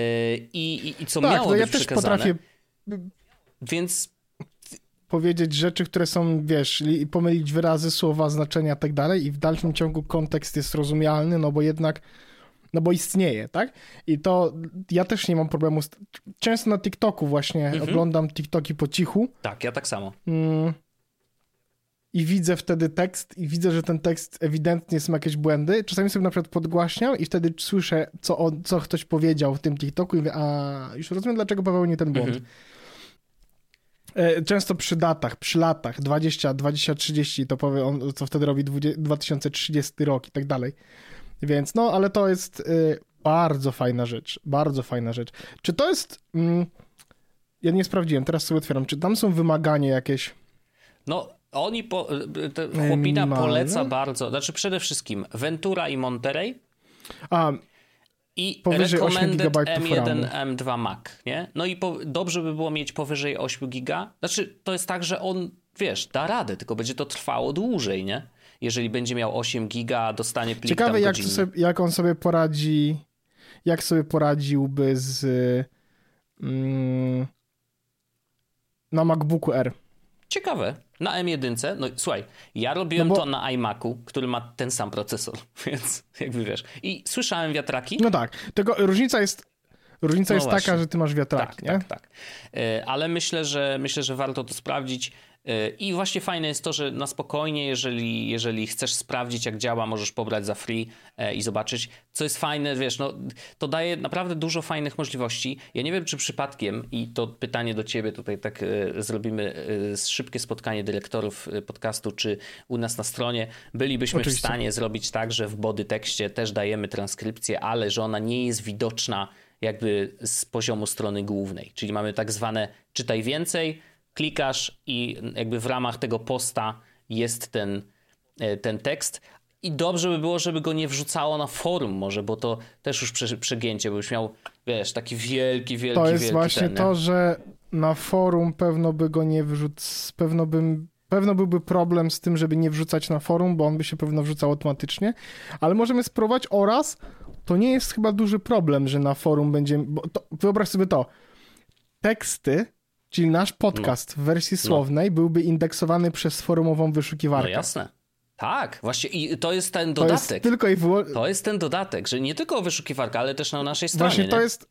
i, i, co tak, miało no być ja też przekazane. Potrafię... Więc powiedzieć rzeczy, które są, wiesz, i pomylić wyrazy, słowa, znaczenia i tak dalej i w dalszym ciągu kontekst jest rozumialny, no bo jednak no bo istnieje, tak? I to ja też nie mam problemu. Z... Często na TikToku właśnie mhm. oglądam TikToki po cichu. Tak, ja tak samo. Mm. I widzę wtedy tekst i widzę, że ten tekst ewidentnie są jakieś błędy. Czasami sobie na przykład podgłaśniam i wtedy słyszę, co, on, co ktoś powiedział w tym TikToku i mówię, a już rozumiem, dlaczego popełnił ten błąd. Mhm. E, często przy datach, przy latach 20, 20, 30 to powie on, co wtedy robi 2030 rok i tak dalej. Więc no, ale to jest y, bardzo fajna rzecz, bardzo fajna rzecz. Czy to jest... Mm, ja nie sprawdziłem, teraz sobie otwieram. Czy tam są wymagania jakieś? No, oni, po, y, chłopina poleca bardzo, znaczy przede wszystkim Ventura i Monterey. A, i recommended M1, M2 Mac, nie? No i po, dobrze by było mieć powyżej 8 giga. Znaczy, to jest tak, że on, wiesz, da radę, tylko będzie to trwało dłużej, nie? Jeżeli będzie miał 8 giga, dostanie plik Ciekawe, jak, sobie, jak on sobie poradzi, jak sobie poradziłby z mm, na MacBooku R. Ciekawe. Na M1, no słuchaj, ja robiłem no bo... to na iMacu, który ma ten sam procesor, więc jakby wiesz. I słyszałem wiatraki. No tak, tylko różnica jest Różnica no jest właśnie. taka, że ty masz wiatraki, tak, nie? Tak, tak. E, ale myślę, że myślę, że warto to sprawdzić. I właśnie fajne jest to, że na spokojnie, jeżeli, jeżeli chcesz sprawdzić, jak działa, możesz pobrać za free e, i zobaczyć. Co jest fajne, wiesz, no, to daje naprawdę dużo fajnych możliwości. Ja nie wiem, czy przypadkiem, i to pytanie do ciebie tutaj tak e, zrobimy e, szybkie spotkanie dyrektorów podcastu, czy u nas na stronie bylibyśmy Oczywiście. w stanie zrobić tak, że w body tekście też dajemy transkrypcję, ale że ona nie jest widoczna jakby z poziomu strony głównej. Czyli mamy tak zwane czytaj więcej, klikasz i jakby w ramach tego posta jest ten, e, ten tekst. I dobrze by było, żeby go nie wrzucało na forum może, bo to też już przegięcie, bo już miał, wiesz, taki wielki, wielki, To jest wielki właśnie ten, to, że na forum pewno by go nie wrzuc... pewno bym Pewno byłby problem z tym, żeby nie wrzucać na forum, bo on by się pewno wrzucał automatycznie, ale możemy spróbować oraz to nie jest chyba duży problem, że na forum będzie. To, wyobraź sobie to. Teksty Czyli nasz podcast no. w wersji no. słownej no. byłby indeksowany przez forumową wyszukiwarkę. No jasne. Tak, właśnie i to jest ten dodatek. To jest tylko i wyłącznie... To jest ten dodatek, że nie tylko wyszukiwarka, ale też na naszej stronie. Właśnie nie? to jest...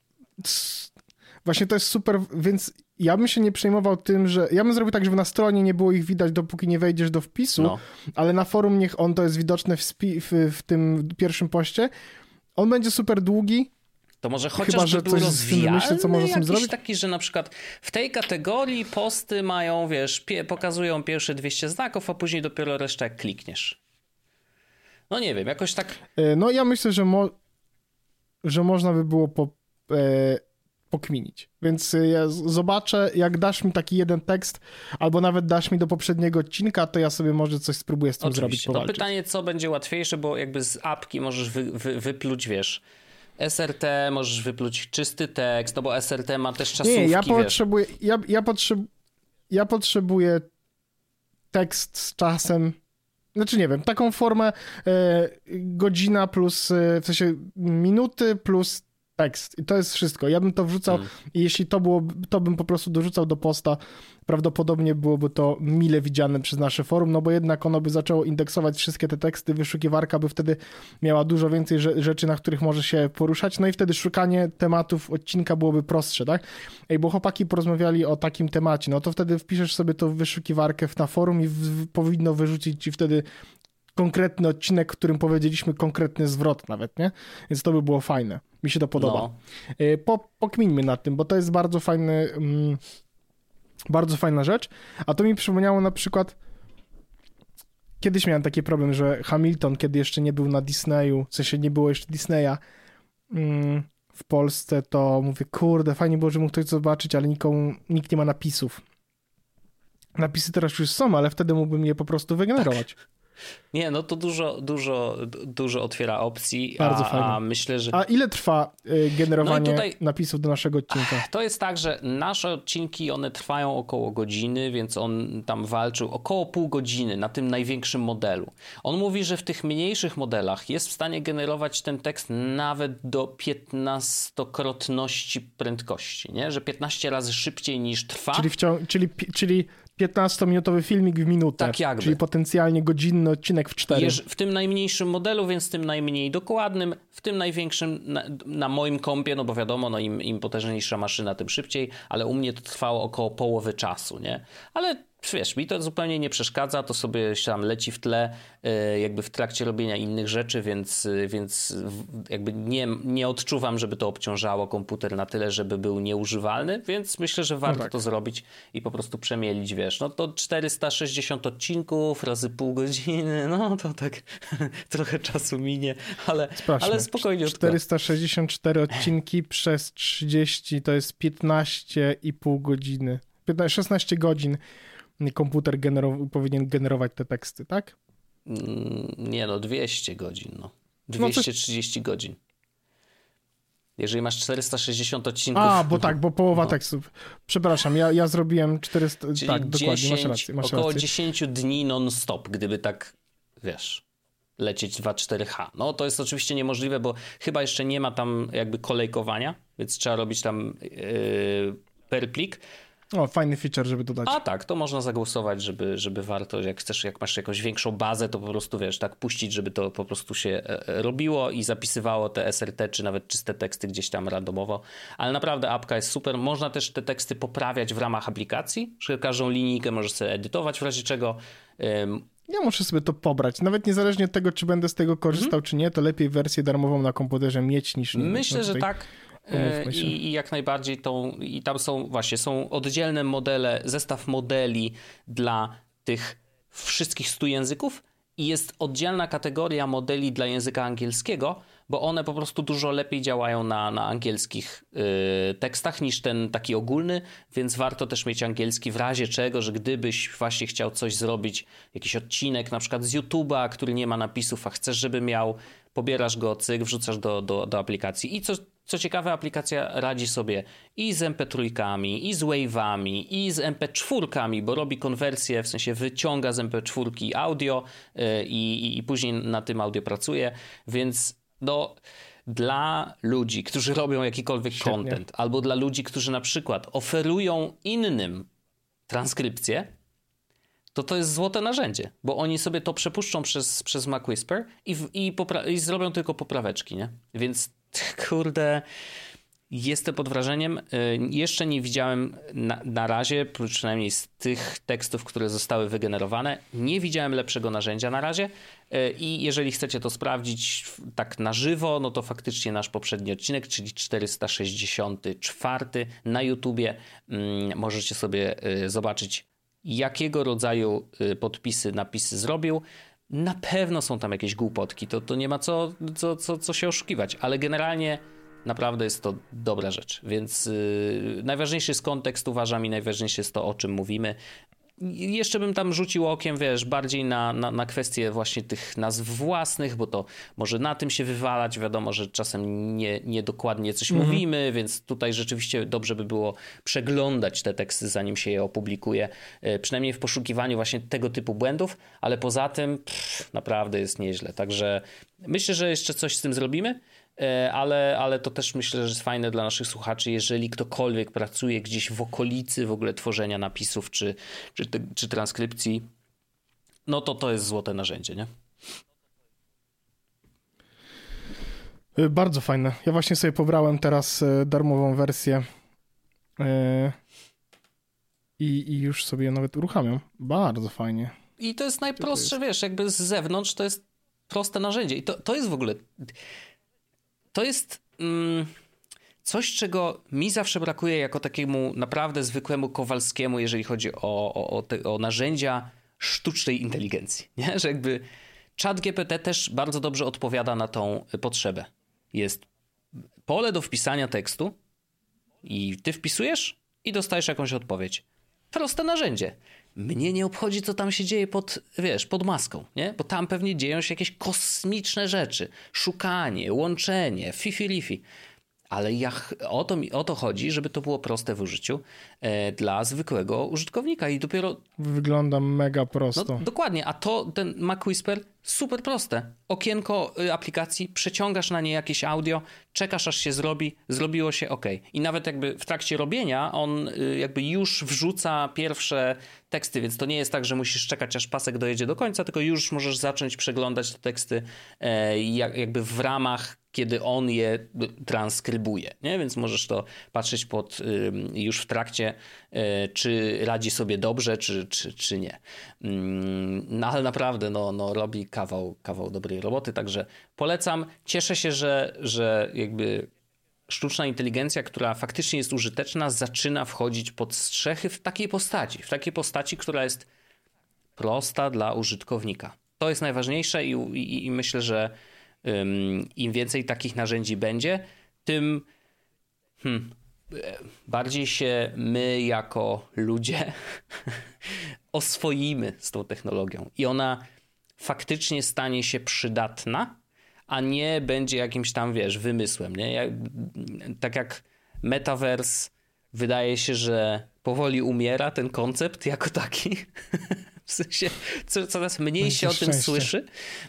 Właśnie to jest super, więc ja bym się nie przejmował tym, że... Ja bym zrobił tak, żeby na stronie nie było ich widać, dopóki nie wejdziesz do wpisu, no. ale na forum niech on to jest widoczne w, w, w tym pierwszym poście. On będzie super długi, to może chociażby Chyba, że coś rozwijalny myślę, co może tym zrobić? taki, że na przykład w tej kategorii posty mają, wiesz, pie pokazują pierwsze 200 znaków, a później dopiero resztę jak klikniesz. No nie wiem, jakoś tak... E, no ja myślę, że, mo że można by było po, e, pokminić. Więc e, ja zobaczę, jak dasz mi taki jeden tekst, albo nawet dasz mi do poprzedniego odcinka, to ja sobie może coś spróbuję z tym Oczywiście. zrobić. Powalczyć. To pytanie, co będzie łatwiejsze, bo jakby z apki możesz wy, wy, wypluć, wiesz SRT, możesz wypluć czysty tekst, no bo SRT ma też czasówki, Nie, ja potrzebuję, ja, ja, potrzeb, ja potrzebuję tekst z czasem, znaczy nie wiem, taką formę e, godzina plus, e, w sensie minuty plus tekst i to jest wszystko. Ja bym to wrzucał hmm. i jeśli to było, to bym po prostu dorzucał do posta prawdopodobnie byłoby to mile widziane przez nasze forum, no bo jednak ono by zaczęło indeksować wszystkie te teksty, wyszukiwarka by wtedy miała dużo więcej rzeczy, na których może się poruszać, no i wtedy szukanie tematów odcinka byłoby prostsze, tak? Ej, bo chłopaki porozmawiali o takim temacie, no to wtedy wpiszesz sobie to w wyszukiwarkę na forum i w, powinno wyrzucić ci wtedy konkretny odcinek, w którym powiedzieliśmy konkretny zwrot nawet, nie? Więc to by było fajne. Mi się to podoba. No. E, po, pokmińmy nad tym, bo to jest bardzo fajny... Mm, bardzo fajna rzecz. A to mi przypomniało na przykład. Kiedyś miałem taki problem, że Hamilton, kiedy jeszcze nie był na Disneyu, w sensie nie było jeszcze Disneya mm, w Polsce, to mówię, kurde, fajnie było, że mógł ktoś zobaczyć, ale nikomu, nikt nie ma napisów. Napisy teraz już są, ale wtedy mógłbym je po prostu wygenerować. Tak. Nie, no to dużo, dużo, dużo otwiera opcji. Bardzo a, fajnie. A myślę, że. A ile trwa y, generowanie no tutaj... napisów do naszego odcinka? To jest tak, że nasze odcinki one trwają około godziny, więc on tam walczył około pół godziny na tym największym modelu. On mówi, że w tych mniejszych modelach jest w stanie generować ten tekst nawet do 15-krotności prędkości, nie? że 15 razy szybciej niż trwa. Czyli, wciąż, czyli, czyli 15-minutowy filmik w minutę. Tak jakby. Czyli potencjalnie godzinny odcinek w 4. Jeż, w tym najmniejszym modelu, więc tym najmniej dokładnym, w tym największym na, na moim kompie, no bo wiadomo, no im, im potężniejsza maszyna, tym szybciej, ale u mnie to trwało około połowy czasu, nie? Ale wiesz, mi to zupełnie nie przeszkadza, to sobie tam leci w tle, e, jakby w trakcie robienia innych rzeczy, więc, więc jakby nie, nie odczuwam, żeby to obciążało komputer na tyle, żeby był nieużywalny, więc myślę, że warto no tak. to zrobić i po prostu przemielić, wiesz, no to 460 odcinków razy pół godziny, no to tak trochę czasu minie, ale, ale spokojnie. 464 odcinki przez 30 to jest 15,5 godziny. 15, 16 godzin komputer generow- powinien generować te teksty, tak? Mm, nie no, 200 godzin, no. 230 no to... godzin. Jeżeli masz 460 odcinków. A, bo tak, bo połowa no. tekstów. Przepraszam, ja, ja zrobiłem 400. Czyli tak, 10, dokładnie, masz rację. Masz około rację. 10 dni non-stop, gdyby tak, wiesz, lecieć 2.4H. No to jest oczywiście niemożliwe, bo chyba jeszcze nie ma tam jakby kolejkowania, więc trzeba robić tam yy, per plik. O, fajny feature, żeby dodać. A tak, to można zagłosować, żeby, żeby warto, jak chcesz, jak masz jakąś większą bazę, to po prostu wiesz, tak puścić, żeby to po prostu się e, e, robiło i zapisywało te SRT, czy nawet czyste teksty gdzieś tam randomowo. Ale naprawdę apka jest super. Można też te teksty poprawiać w ramach aplikacji, że każdą linijkę możesz sobie edytować w razie czego. Ja muszę sobie to pobrać. Nawet niezależnie od tego, czy będę z tego korzystał, mm czy nie, to lepiej wersję darmową na komputerze mieć niż. Myślę, no że tak. E, I, I, jak najbardziej tą, i tam są właśnie, są oddzielne modele, zestaw modeli dla tych wszystkich stu języków i jest oddzielna kategoria modeli dla języka angielskiego, bo one po prostu dużo lepiej działają na, na angielskich y, tekstach niż ten taki ogólny, więc warto też mieć angielski w razie czego, że gdybyś właśnie chciał coś zrobić, jakiś odcinek na przykład z YouTube'a, który nie ma napisów, a chcesz, żeby miał, pobierasz go, cyk, wrzucasz do, do, do aplikacji. I co, co ciekawe, aplikacja radzi sobie i z MP3, i z Wave'ami, i z MP4, bo robi konwersję, w sensie wyciąga z MP4 audio yy, i, i później na tym audio pracuje, więc no dla ludzi, którzy robią jakikolwiek Świetnie. content, albo dla ludzi, którzy na przykład oferują innym transkrypcję, to to jest złote narzędzie, bo oni sobie to przepuszczą przez, przez Mac Whisper i, i, i zrobią tylko popraweczki, nie? Więc kurde, jestem pod wrażeniem. Y, jeszcze nie widziałem na, na, razie, przynajmniej z tych tekstów, które zostały wygenerowane, nie widziałem lepszego narzędzia na razie. Y, I jeżeli chcecie to sprawdzić tak na żywo, no to faktycznie nasz poprzedni odcinek, czyli 464 na YouTubie, mm, możecie sobie y, zobaczyć, jakiego rodzaju podpisy, napisy zrobił. Na pewno są tam jakieś głupotki, to, to nie ma co, co, co, co się oszukiwać, ale generalnie naprawdę jest to dobra rzecz. Więc yy, najważniejszy jest kontekst, uważam, i najważniejsze jest to, o czym mówimy. Jeszcze bym tam rzucił okiem, wiesz, bardziej na, na, na kwestie właśnie tych nazw własnych, bo to może na tym się wywalać. Wiadomo, że czasem nie, nie dokładnie coś mhm. mówimy, więc tutaj rzeczywiście dobrze by było przeglądać te teksty, zanim się je opublikuje. E, przynajmniej w poszukiwaniu właśnie tego typu błędów, ale poza tym pff, naprawdę jest nieźle. Także myślę, że jeszcze coś z tym zrobimy. E, ale, ale to też myślę, że jest fajne dla naszych słuchaczy, jeżeli ktokolwiek pracuje gdzieś w okolicy w ogóle tworzenia napisów czy, czy, czy transkrypcji, no to to jest złote narzędzie, nie? E, bardzo fajne. Ja właśnie sobie pobrałem teraz e, darmową wersję i, i już sobie nawet uruchamiam. Bardzo fajnie. I to jest najprostsze, to jest? wiesz, jakby z zewnątrz to jest proste narzędzie. I to, to jest w ogóle to jest mm, coś, czego mi zawsze brakuje jako takiemu naprawdę zwykłemu Kowalskiemu, jeżeli chodzi o, o, o, te, o narzędzia sztucznej inteligencji. Nie? Że jakby chat GPT też bardzo dobrze odpowiada na tą potrzebę. Jest pole do wpisania tekstu i ty wpisujesz i dostajesz jakąś odpowiedź. Proste narzędzie. Mnie nie obchodzi, co tam się dzieje pod, wiesz, pod maską, nie? Bo tam pewnie dzieją się jakieś kosmiczne rzeczy. Szukanie, łączenie, fifi-lifi. Ale ja, o, to, o to chodzi, żeby to było proste w użyciu dla zwykłego użytkownika i dopiero... Wygląda mega prosto. No, dokładnie, a to ten Mac Whisper super proste. Okienko y, aplikacji, przeciągasz na nie jakieś audio, czekasz aż się zrobi, zrobiło się ok. I nawet jakby w trakcie robienia on y, jakby już wrzuca pierwsze teksty, więc to nie jest tak, że musisz czekać aż pasek dojedzie do końca, tylko już możesz zacząć przeglądać te teksty e, jakby w ramach kiedy on je transkrybuje, nie? Więc możesz to patrzeć pod, już w trakcie, e, czy radzi sobie dobrze, czy, czy, czy nie. No ale naprawdę, no, no robi kawał, kawał dobrej roboty, także polecam. Cieszę się, że, że jakby sztuczna inteligencja, która faktycznie jest użyteczna, zaczyna wchodzić pod strzechy w takiej postaci, w takiej postaci, która jest prosta dla użytkownika. To jest najważniejsze i, i, i myślę, że im więcej takich narzędzi będzie, tym hmm, bardziej się my jako ludzie oswoimy z tą technologią i ona faktycznie stanie się przydatna, a nie będzie jakimś tam, wiesz, wymysłem. Nie? Tak jak metaverse wydaje się, że powoli umiera ten koncept jako taki. W sensie co, coraz mniej się o tym słyszy.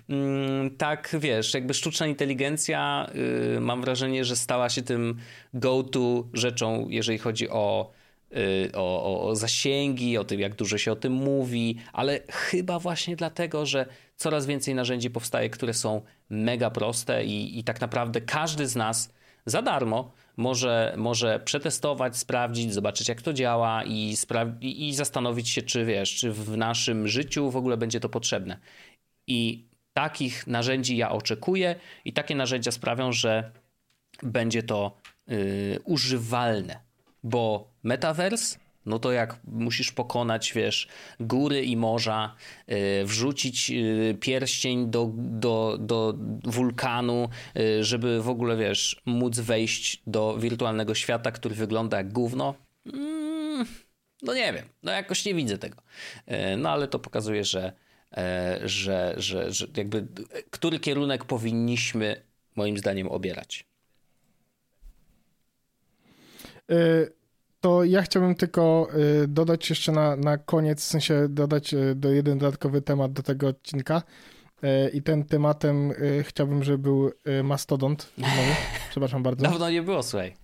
Mm, tak, wiesz, jakby sztuczna inteligencja, yy, mam wrażenie, że stała się tym go-to rzeczą, jeżeli chodzi o, yy, o, o zasięgi, o tym, jak dużo się o tym mówi, ale chyba właśnie dlatego, że coraz więcej narzędzi powstaje, które są mega proste i, i tak naprawdę każdy z nas za darmo może, może przetestować, sprawdzić, zobaczyć jak to działa i, i, i zastanowić się, czy wiesz, czy w naszym życiu w ogóle będzie to potrzebne. I takich narzędzi ja oczekuję i takie narzędzia sprawią, że będzie to yy, używalne, bo metaverse no to jak musisz pokonać, wiesz, góry i morza, yy, wrzucić yy, pierścień do, do, do wulkanu, yy, żeby w ogóle, wiesz, móc wejść do wirtualnego świata, który wygląda jak gówno. Mm, no nie wiem, no jakoś nie widzę tego. Y, no ale to pokazuje, że, y, że, że, że jakby który kierunek powinniśmy moim zdaniem obierać. Y to ja chciałbym tylko y, dodać jeszcze na, na koniec, w sensie dodać y, do jeden dodatkowy temat do tego odcinka. Y, I ten tematem chciałbym, żeby był mastodont. Przepraszam bardzo. Dawno nie było, słuchaj.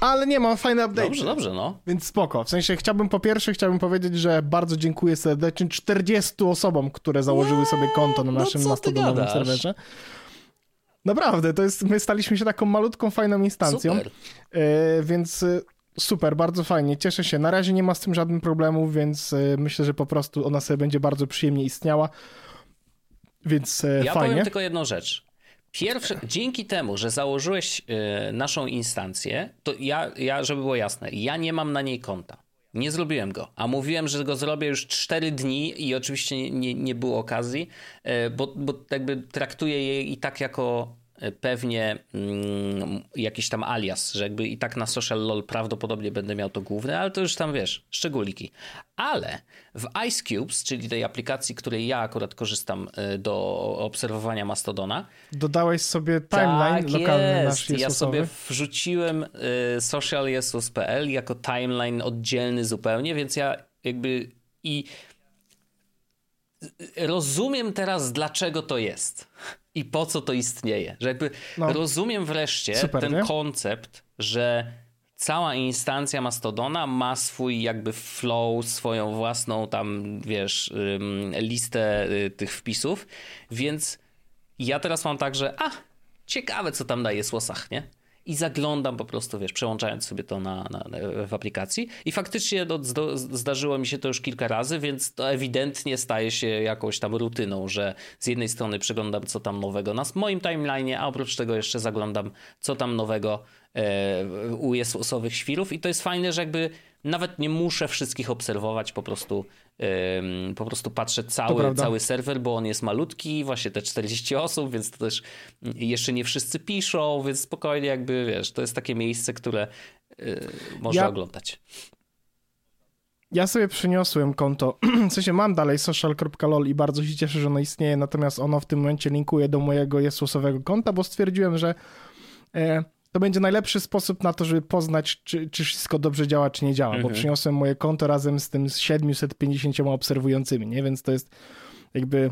Ale nie, mam fajne update. Dobrze, dobrze, no. Więc spoko. W sensie chciałbym po pierwsze, chciałbym powiedzieć, że bardzo dziękuję serdecznie 40 osobom, które założyły sobie konto na no naszym no mastodonowym serwerze. Naprawdę, to jest, my staliśmy się taką malutką, fajną instancją. Super. E, więc e, super, bardzo fajnie, cieszę się. Na razie nie ma z tym żadnych problemów, więc e, myślę, że po prostu ona sobie będzie bardzo przyjemnie istniała. Więc ja fajnie. powiem tylko jedną rzecz. Pierwsze, dzięki temu, że założyłeś naszą instancję, to ja, ja, żeby było jasne, ja nie mam na niej konta. Nie zrobiłem go, a mówiłem, że go zrobię już 4 dni i oczywiście nie, nie było okazji, y, bo, bo jakby traktuję je i tak jako pewnie mm, jakiś tam alias, że jakby i tak na social lol prawdopodobnie będę miał to główne, ale to już tam wiesz, szczególiki. Ale w Ice Cubes, czyli tej aplikacji, której ja akurat korzystam y, do obserwowania Mastodona. Dodałeś sobie timeline tak lokalny jest. nasz Ja sobie wrzuciłem y, socialjesus.pl jako timeline oddzielny zupełnie, więc ja jakby i rozumiem teraz, dlaczego to jest i po co to istnieje. Że jakby no. rozumiem wreszcie Super, ten nie? koncept, że cała instancja Mastodona ma swój jakby flow, swoją własną tam, wiesz, listę y, tych wpisów, więc ja teraz mam tak, że a, ciekawe co tam daje słosach, nie? i zaglądam po prostu, wiesz, przełączając sobie to na, na, w aplikacji. I faktycznie no, zdarzyło mi się to już kilka razy, więc to ewidentnie staje się jakąś tam rutyną, że z jednej strony przeglądam, co tam nowego na moim timeline, a oprócz tego jeszcze zaglądam, co tam nowego e, u Jezusowych świrów. I to jest fajne, że jakby nawet nie muszę wszystkich obserwować, po prostu, po prostu patrzę cały, cały serwer, bo on jest malutki, właśnie te 40 osób, więc to też jeszcze nie wszyscy piszą, więc spokojnie jakby, wiesz, to jest takie miejsce, które yy, można ja... oglądać. Ja sobie przyniosłem konto, w sensie mam dalej social.lol i bardzo się cieszę, że ono istnieje, natomiast ono w tym momencie linkuje do mojego Jesusowego konta, bo stwierdziłem, że e, to będzie najlepszy sposób na to, żeby poznać, czy, czy wszystko dobrze działa, czy nie działa, mhm. bo przyniosłem moje konto razem z tym z 750 obserwującymi, nie? Więc to jest jakby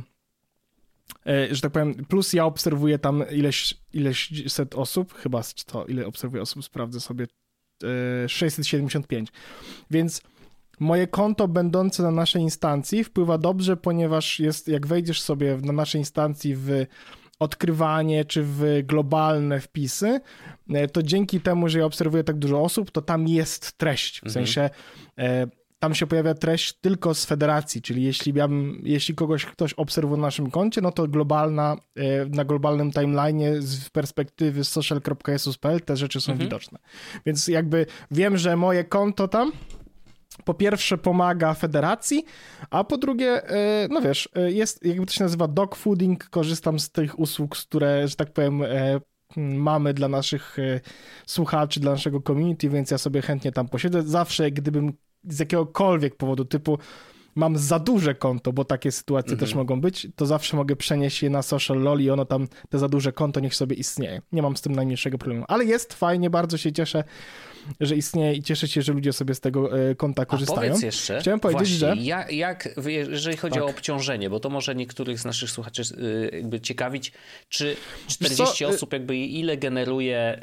e, że tak powiem, plus ja obserwuję tam ileś, ileś set osób, chyba to ile obserwuję osób, sprawdzę sobie, 675. E, Więc moje konto będące na naszej instancji wpływa dobrze, ponieważ jest, jak wejdziesz sobie na naszej instancji w odkrywanie czy w globalne wpisy, e, to dzięki temu, że ja obserwuję tak dużo osób, to tam jest treść. W mhm. sensie e, tam się pojawia treść tylko z federacji, czyli jeśli, ja bym, jeśli kogoś ktoś obserwuje na naszym koncie, no to globalna, e, na globalnym timeline z perspektywy social.jesus.pl te rzeczy są mhm. widoczne. Więc jakby wiem, że moje konto tam po pierwsze pomaga federacji, a po drugie, e, no wiesz, e, jest, jakby to się nazywa dogfooding, korzystam z tych usług, które, że tak powiem, e, mamy dla naszych słuchaczy, dla naszego community, więc ja sobie chętnie tam posiedzę. Zawsze, gdybym z jakiegokolwiek powodu, typu mam za duże konto, bo takie sytuacje mhm. też mogą być, to zawsze mogę przenieść je na social lol i ono tam, te za duże konto niech sobie istnieje. Nie mam z tym najmniejszego problemu. Ale jest fajnie, bardzo się cieszę że istnieje i cieszę się, że ludzie sobie z tego e, konta korzystają. A powiedz jeszcze, Chciałem powiedzieć, właśnie, że... Jak, jak, jeżeli chodzi tak. o obciążenie, bo to może niektórych z naszych słuchaczy e, jakby ciekawić, czy 40 co? E, osób jakby ile generuje,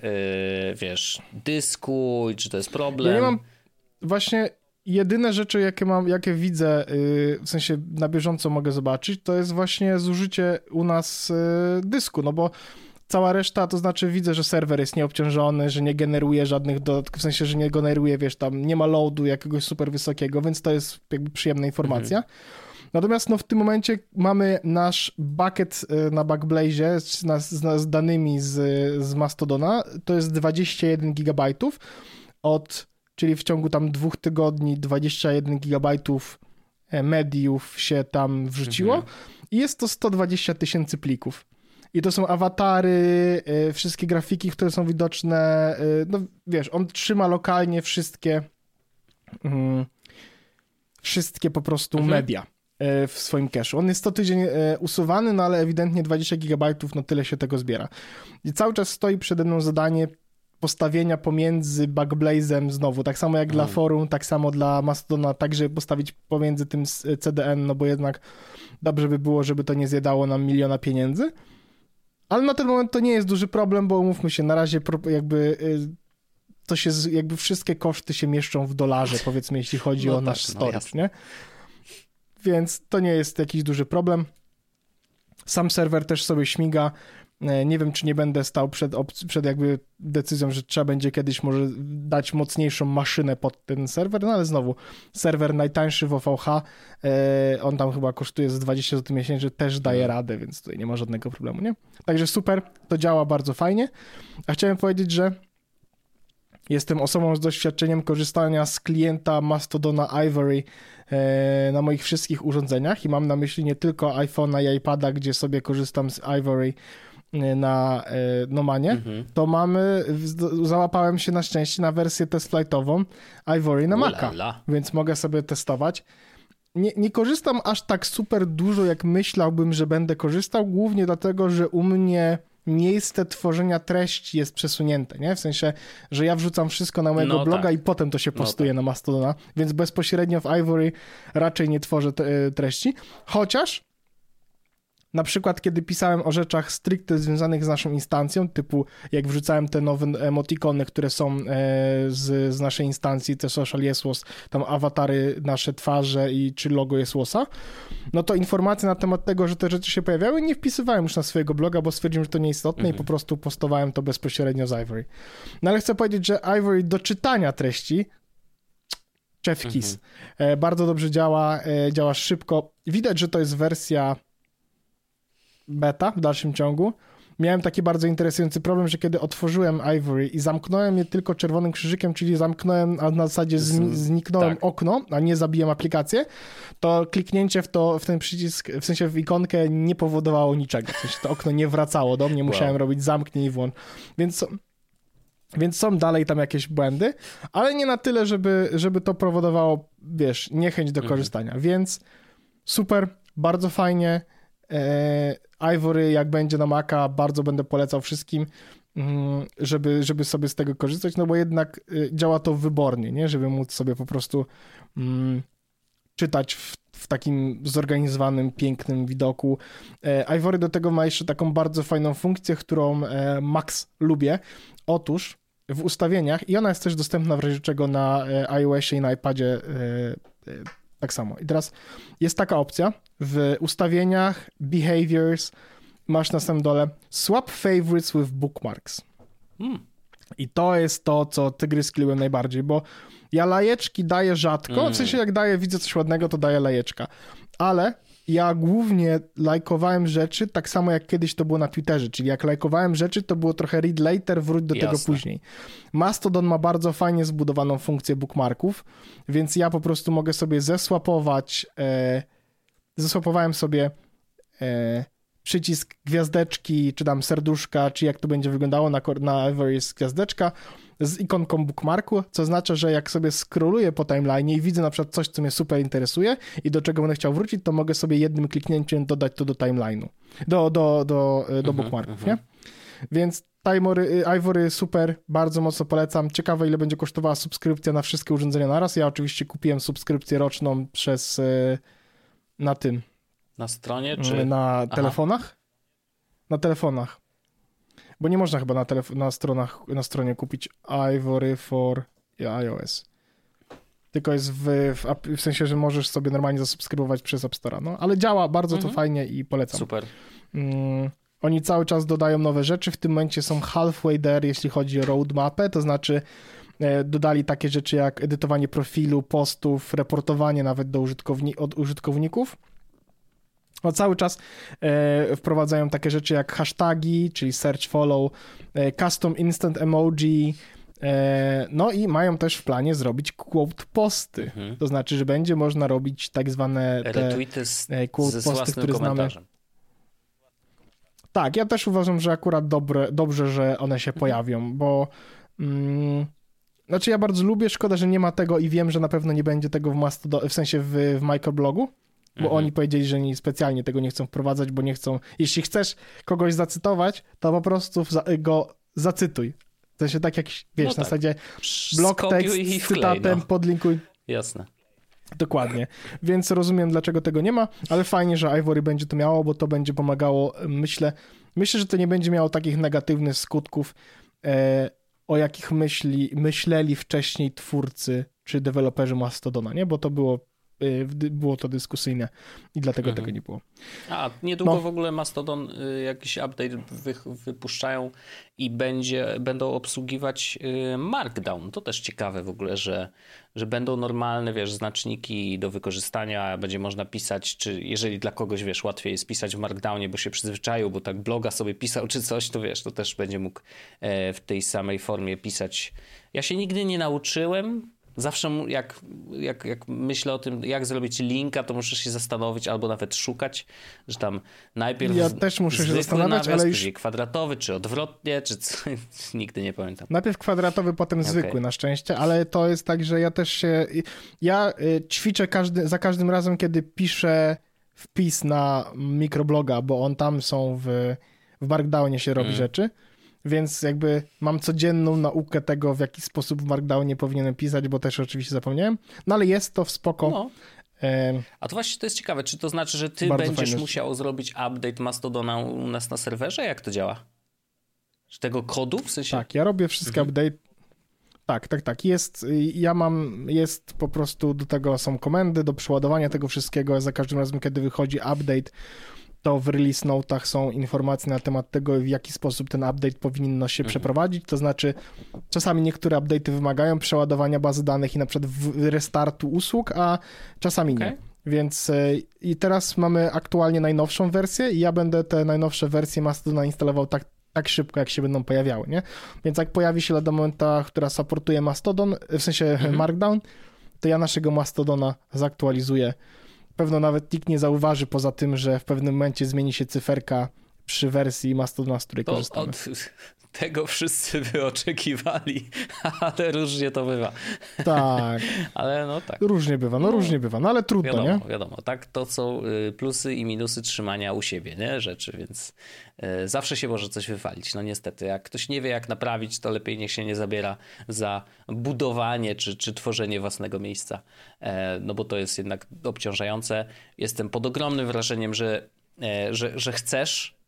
wiesz, dysku, czy to jest problem? Ja nie mam... Właśnie jedyne rzeczy, jakie mam, jakie widzę, w sensie na bieżąco mogę zobaczyć, to jest właśnie zużycie u nas dysku, no bo cała reszta, to znaczy widzę, że serwer jest nieobciążony, że nie generuje żadnych dodatków, w sensie, że nie generuje, wiesz, tam nie ma loadu jakiegoś super wysokiego, więc to jest jakby przyjemna informacja. Mhm. Natomiast no, w tym momencie mamy nasz bucket y, na Backblaze z, z, z danymi z, z Mastodona, to jest 21 gigabajtów od, czyli w ciągu tam dwóch tygodni 21 gigabajtów e, mediów się tam wrzuciło mhm. i jest to 120 tysięcy plików. I to są awatary, y, wszystkie grafiki, które są widoczne. Y, no wiesz, on trzyma lokalnie wszystkie mm, wszystkie po prostu mhm. media w swoim cache'u. On jest co tydzień usuwany, no ale ewidentnie 20 GB, no tyle się tego zbiera. I cały czas stoi przede mną zadanie postawienia pomiędzy Backblaze'em znowu, tak samo jak dla mm. forum, tak samo dla Mastodona, także postawić pomiędzy tym CDN, no bo jednak dobrze by było, żeby to nie zjadało nam miliona pieniędzy. Ale na ten moment to nie jest duży problem, bo umówmy się, na razie jakby y, to się, jakby wszystkie koszty się mieszczą w dolarze, powiedzmy, jeśli chodzi no o tak, nasz no storage, no nie? Więc to nie jest jakiś duży problem. Sam serwer też sobie śmiga. E, nie wiem, czy nie będę stał przed, przed jakby decyzją, że trzeba będzie kiedyś może dać mocniejszą maszynę pod ten serwer, no ale znowu, serwer najtańszy w OVH, e, on tam chyba kosztuje z 20 zł miesięcznie, też daje mhm. radę, więc tutaj nie ma żadnego problemu, nie? Także super, to działa bardzo fajnie. A chciałem powiedzieć, że Jestem osobą z doświadczeniem korzystania z klienta Mastodona Ivory e, na moich wszystkich urządzeniach i mam na myśli nie tylko iPhone'a i iPada, gdzie sobie korzystam z Ivory na e, Nomanie, mhm. to mamy, załapałem się na szczęście na wersję test flightową Ivory na Maca, więc mogę sobie testować. Nie, nie korzystam aż tak super dużo, jak myślałbym, że będę korzystał, głównie dlatego, że u mnie miejsce tworzenia treści jest przesunięte, nie? W sensie, że ja wrzucam wszystko na mojego no bloga tak. i potem to się no postuje no tak. na Mastodona, więc bezpośrednio w Ivory raczej nie tworzę treści, chociaż na przykład, kiedy pisałem o rzeczach stricte związanych z naszą instancją, typu jak wrzucałem te nowe emotikony, które są e, z, z naszej instancji, te social Jesłos, tam awatary, nasze twarze i czy logo Jesłosa, no to informacje na temat tego, że te rzeczy się pojawiały, nie wpisywałem już na swojego bloga, bo stwierdziłem, że to nieistotne mhm. i po prostu postowałem to bezpośrednio z Ivory. No ale chcę powiedzieć, że Ivory do czytania treści Chef Kiss. Mhm. E, bardzo dobrze działa, e, działa szybko. Widać, że to jest wersja beta w dalszym ciągu, miałem taki bardzo interesujący problem, że kiedy otworzyłem Ivory i zamknąłem je tylko czerwonym krzyżykiem, czyli zamknąłem, a na zasadzie zniknąłem tak. okno, a nie zabiłem aplikację, to kliknięcie w, to, w ten przycisk, w sensie w ikonkę nie powodowało niczego. W sensie to okno nie wracało do mnie, musiałem wow. robić zamknij i włącz. Więc więc są dalej tam jakieś błędy, ale nie na tyle, żeby, żeby to powodowało, wiesz, niechęć do mhm. korzystania. Więc super, bardzo fajnie. E, Ivory, jak będzie na Maca, bardzo będę polecał wszystkim, mm, żeby, żeby sobie z tego korzystać, no bo jednak y, działa to wybornie, nie? Żeby móc sobie po prostu mm, czytać w, w takim zorganizowanym, pięknym widoku. E, Ivory do tego ma jeszcze taką bardzo fajną funkcję, którą e, Max lubię. Otóż w ustawieniach, i ona jest też dostępna w razie czego na iOSie i na iPadzie tak samo. I teraz jest taka opcja w ustawieniach, behaviors, masz na samym dole swap favorites with bookmarks. Hmm. I to jest to, co tygryski lubią najbardziej, bo ja lajeczki daję rzadko, mm. w sensie jak daję, widzę coś ładnego, to daję lajeczka. Ale ja głównie lajkowałem rzeczy tak samo jak kiedyś to było na Twitterze, czyli jak lajkowałem rzeczy, to było trochę read later, wróć do Jasne. tego później. Mastodon ma bardzo fajnie zbudowaną funkcję bookmarków, więc ja po prostu mogę sobie zesłapować, e, zesłapowałem sobie e, przycisk gwiazdeczki, czy tam serduszka, czy jak to będzie wyglądało na, na Everest gwiazdeczka, z ikonką bookmarku, co oznacza, że jak sobie scrolluję po timeline i widzę na przykład coś, co mnie super interesuje i do czego będę chciał wrócić, to mogę sobie jednym kliknięciem dodać to do timeline'u, do, do, do, do mhm, bookmarków, -huh. nie? Więc Timery, Ivory super, bardzo mocno polecam. Ciekawe, ile będzie kosztowała subskrypcja na wszystkie urządzenia naraz. Ja oczywiście kupiłem subskrypcję roczną przez e, na tym. Na stronie czy? Na telefonach. Aha. Na telefonach. Bo nie można chyba na, telef- na stronach, na stronie kupić Ivory for iOS. Tylko jest w, w, w, sensie, że możesz sobie normalnie zasubskrybować przez App Store. No, ale działa bardzo mhm. to fajnie i polecam. Super. Mm, oni cały czas dodają nowe rzeczy. W tym momencie są halfway there, jeśli chodzi o roadmapę, to znaczy dodali takie rzeczy jak edytowanie profilu, postów, reportowanie nawet do użytkowni- od użytkowników. No, cały czas e, wprowadzają takie rzeczy jak hashtagi, czyli search, follow, e, custom instant emoji, e, no i mają też w planie zrobić quote posty. Mhm. To znaczy, że będzie można robić tak zwane te Retweety z, e, quote posty, które znamy. Tak, ja też uważam, że akurat dobre, dobrze, że one się mhm. pojawią, bo mm, znaczy ja bardzo lubię, szkoda, że nie ma tego i wiem, że na pewno nie będzie tego w, Mastodon, w sensie w, w microblogu, bo mhm. oni powiedzieli, że oni specjalnie tego nie chcą wprowadzać, bo nie chcą. Jeśli chcesz kogoś zacytować, to po prostu go zacytuj. To się tak jak, wiesz, no tak. na zasadzie blok tekst z cytatem, no. podlinkuj. Jasne. Dokładnie. Więc rozumiem, dlaczego tego nie ma, ale fajnie, że Ivory będzie to miało, bo to będzie pomagało, myślę, myślę, że to nie będzie miało takich negatywnych skutków, e, o jakich myśli, myśleli wcześniej twórcy czy deweloperzy Mastodona, nie? Bo to było było to dyskusyjne i dlatego mhm. tego nie było. A niedługo no. w ogóle Mastodon y, jakiś update wy, wypuszczają i będzie, będą obsługiwać y, Markdown. To też ciekawe w ogóle, że, że będą normalne, wiesz, znaczniki do wykorzystania, będzie można pisać, czy jeżeli dla kogoś, wiesz, łatwiej jest pisać w Markdownie, bo się przyzwyczaił, bo tak bloga sobie pisał czy coś, to wiesz, to też będzie mógł e, w tej samej formie pisać. Ja się nigdy nie nauczyłem, Zawsze jak, jak, jak myślę o tym, jak zrobić linka, to muszę się zastanowić albo nawet szukać, że tam najpierw Ja też muszę się zastanawiać, nawias, ale już... kwadratowy, czy odwrotnie, czy co, nigdy nie pamiętam. Najpierw kwadratowy, potem okay. zwykły na szczęście, ale to jest tak, że ja też się... Ja y, ćwiczę każdy, za każdym razem, kiedy piszę wpis na mikrobloga, bo on tam są w, w Markdownie się robi mm. rzeczy, więc jakby mam codzienną naukę tego, w jaki sposób w Markdownie powinienem pisać, bo też oczywiście zapomniałem, no ale jest to w spoko. No. A to właśnie to jest ciekawe, czy to znaczy, że ty będziesz musiał zrobić update Mastodona u nas na serwerze? Jak to działa? Czy tego kodu w sensie? Tak, ja robię wszystkie mhm. update. Tak, tak, tak. Jest, ja mam, jest po prostu do tego są komendy, do przeładowania tego wszystkiego. Za każdym razem, kiedy wychodzi update, to w release notach są informacje na temat tego, w jaki sposób ten update powinno się mhm. przeprowadzić. To znaczy, czasami niektóre update'y wymagają przeładowania bazy danych i na przykład restartu usług, a czasami okay. nie. Więc e, i teraz mamy aktualnie najnowszą wersję i ja będę te najnowsze wersje Mastodona instalował tak, tak szybko, jak się będą pojawiały, nie? Więc jak pojawi się lada momenta, która supportuje Mastodon, w sensie mhm. Markdown, to ja naszego Mastodona zaktualizuję pewno nawet nikt nie zauważy, poza tym, że w pewnym momencie zmieni się cyferka przy wersji Mastodona, z której to korzystamy. Od, tego wszyscy by oczekiwali, ale różnie to bywa. Tak. ale no tak. Różnie bywa, no, no różnie bywa, no ale trudno, wiadomo, nie? Wiadomo, tak, to są y, plusy i minusy trzymania u siebie, nie, rzeczy, więc y, zawsze się może coś wywalić, no niestety. Jak ktoś nie wie, jak naprawić, to lepiej niech się nie zabiera za budowanie czy, czy tworzenie własnego miejsca, e, no bo to jest jednak obciążające. Jestem pod ogromnym wrażeniem, że, e, że, że chcesz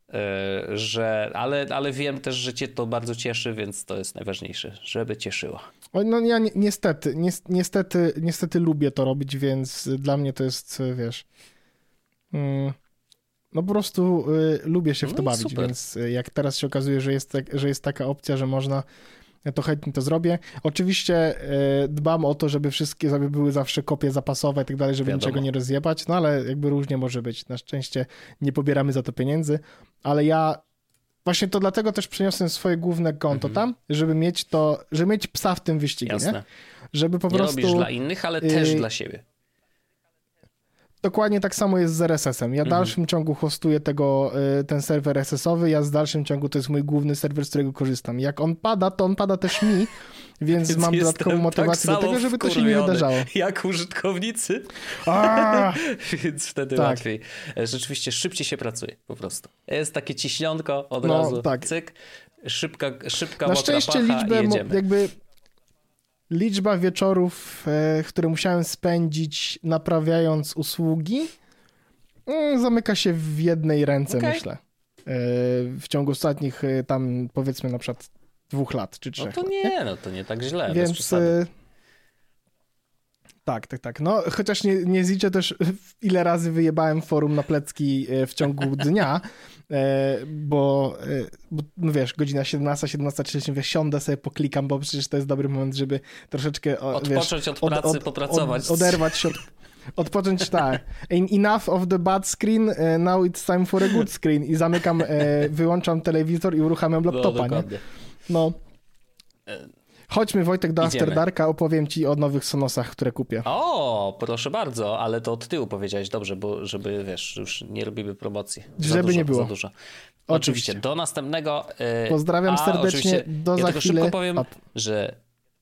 że, ale, ale wiem też, że cię to bardzo cieszy, więc to jest najważniejsze, żeby cieszyło. No ja ni niestety, ni niestety, niestety lubię to robić, więc dla mnie to jest, wiesz, mm, no po prostu y, lubię się w to no, bawić, super. więc jak teraz się okazuje, że jest, tak, że jest taka opcja, że można to chętnie to zrobię. Oczywiście e, dbam o to, żeby wszystkie żeby były zawsze kopie zapasowe i tak dalej, żeby Wiadomo. niczego nie rozjebać, no ale jakby różnie może być. Na szczęście nie pobieramy za to pieniędzy, ale ja właśnie to dlatego też przeniosłem swoje główne konto mhm. tam, żeby mieć to, żeby mieć psa w tym wyścigu, Jasne. nie? Żeby po nie prostu... robisz dla innych, ale też y, dla siebie. Dokładnie tak samo jest z RSS-em. Ja w mhm. dalszym ciągu hostuję tego, y, ten serwer RSS-owy, ja w dalszym ciągu to jest mój główny serwer, z którego korzystam. Jak on pada, to on pada też mi, więc, więc mam dodatkową motywację tak do tego, żeby to się nie wydarzało. Jak użytkownicy. więc wtedy tak. łatwiej. E, rzeczywiście szybciej się pracuje po prostu. Jest takie ciśnionko od no, razu, tak. cyk, szybka, szybka Na szczęście liczbę jakby liczba wieczorów, e, które musiałem spędzić naprawiając usługi, mm, zamyka się w jednej ręce, okay. myślę. E, w ciągu ostatnich e, tam powiedzmy na przykład dwóch lat czy trzech. No to nie, nie? no to nie tak źle. Więc tak, tak, tak. No, chociaż nie, nie zliczę też, ile razy wyjebałem forum na plecki w ciągu dnia, E, bo, e, bo no wiesz, godzina 17, 17.30, wiesz, siądę sobie, poklikam, bo przecież to jest dobry moment, żeby troszeczkę Odpocząć wiesz, od pracy, od, od, popracować. Od, oderwać się od, odpocząć, tak. Enough of the bad screen, e, now it's time for a good screen. I zamykam, wyłączam telewizor i uruchamiam no, laptopa, no, nie? No. Chodźmy Wojtek do Idziemy. After Darka, opowiem ci o nowych Sonosach, które kupię. O, proszę bardzo, ale to od tyłu powiedziałeś dobrze, bo żeby, wiesz, już nie robimy promocji. Za żeby dużo, nie było. Za dużo. Oczywiście. oczywiście. Do następnego. Yy, Pozdrawiam a, serdecznie, do ja za tylko chwilę. szybko powiem, że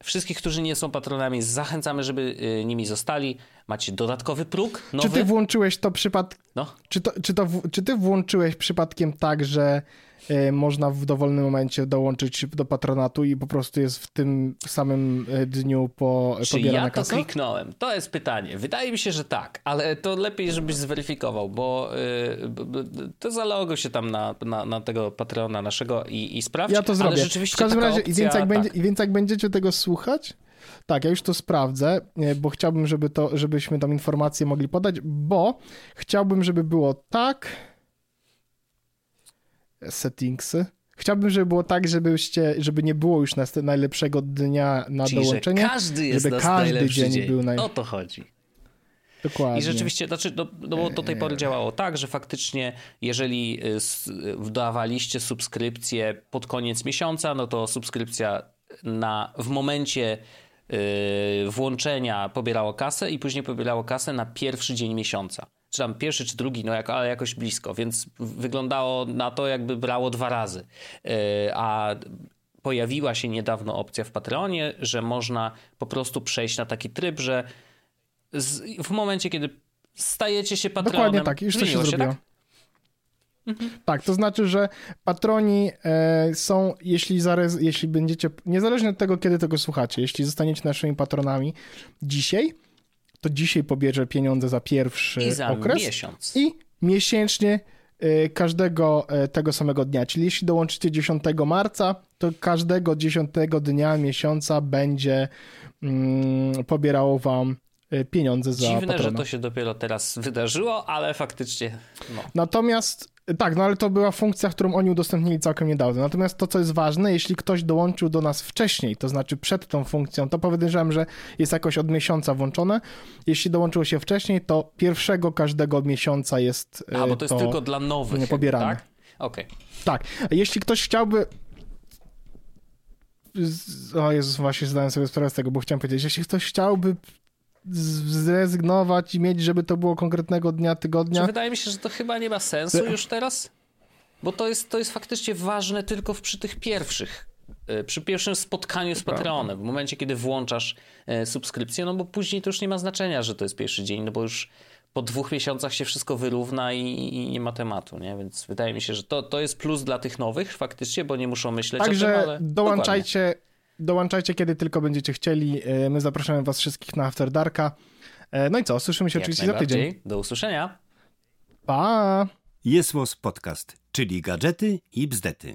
wszystkich, którzy nie są patronami, zachęcamy, żeby yy, nimi zostali. Macie dodatkowy próg nowy. Czy ty włączyłeś to przypadkiem? No. Czy, to, czy, to, czy ty włączyłeś przypadkiem tak, że można w dowolnym momencie dołączyć do patronatu i po prostu jest w tym samym e, dniu po Czy ja to kliknąłem? To jest pytanie. Wydaje mi się, że tak, ale to lepiej, żebyś zweryfikował, bo yy, to zaloguj się tam na, na, na, tego patrona naszego i, i sprawdź. Ja to zrobię. Ale rzeczywiście w każdym razie, opcja, więc, jak tak. będzie, więc jak będziecie tego słuchać, tak, ja już to sprawdzę, bo chciałbym, żeby to, żebyśmy tam informacje mogli podać, bo chciałbym, żeby było tak settingsy. Chciałbym, żeby było tak, żebyście, żeby nie było już najlepszego dnia na Czyli, dołączenie. Że każdy jest żeby każdy dzień, dzień, był naj... O to chodzi. Dokładnie. I rzeczywiście, znaczy, no, no bo do tej pory działało tak, że faktycznie jeżeli y, dawaliście subskrypcję pod koniec miesiąca, no to subskrypcja na, w momencie yy, włączenia pobierało kasę i później pobierało kasę na pierwszy dzień miesiąca czy tam pierwszy, czy drugi, no jak, ale jakoś blisko, więc wyglądało na to, jakby brało dwa razy. E, a pojawiła się niedawno opcja w Patreonie, że można po prostu przejść na taki tryb, że w momencie, kiedy stajecie się patronem... Dokładnie tak, już to się, się zrobiło. Tak? Mhm. Tak, to znaczy, że patroni e, są, jeśli, zarez, jeśli będziecie, niezależnie od tego, kiedy tego słuchacie, jeśli zostaniecie naszymi patronami dzisiaj, to dzisiaj pobierze pieniądze za pierwszy I za okres. miesiąc. I miesięcznie e, każdego e, tego samego dnia. Czyli jeśli dołączycie 10 marca, to każdego 10 dnia miesiąca będzie mm, pobierało wam e, pieniądze za Dziwne, patrona. że to się dopiero teraz wydarzyło, ale faktycznie no. Natomiast tak, no ale to była funkcja, którą oni udostępnili całkiem niedawno. Natomiast to, co jest ważne, jeśli ktoś dołączył do nas wcześniej, to znaczy przed tą funkcją, to podejrzewam, że jest jakoś od miesiąca włączone. Jeśli dołączyło się wcześniej, to pierwszego każdego miesiąca jest A, bo to, jest tylko dla nowych. Nie pobierane. Tak? Okej. Okay. Tak. Jeśli ktoś chciałby o Jezus, właśnie zdałem sobie sprawę z tego, bo chciałem powiedzieć, jeśli ktoś chciałby zrezygnować i mieć, żeby to było konkretnego dnia, tygodnia. Czy wydaje mi się, że to chyba nie ma sensu już teraz? bo to jest, to jest faktycznie ważne tylko przy tych pierwszych e, przy pierwszym spotkaniu z Patreonem, w momencie, kiedy włączasz e, subskrypcję, no bo później to już nie ma znaczenia, że to jest pierwszy dzień, no bo już po dwóch miesiącach się wszystko wyrówna i, i, nie ma tematu, nie? Więc wydaje mi się, że to, to jest plus dla tych nowych faktycznie, bo nie muszą myśleć Także o tym, ale dołączajcie, dołączajcie, kiedy tylko będziecie chcieli. E, my zapraszamy was wszystkich na After Darka. E, no i co, słyszymy się Jak oczywiście za tydzień. Do usłyszenia. Pa! Jest Podcast, czyli gadżety i bzdety.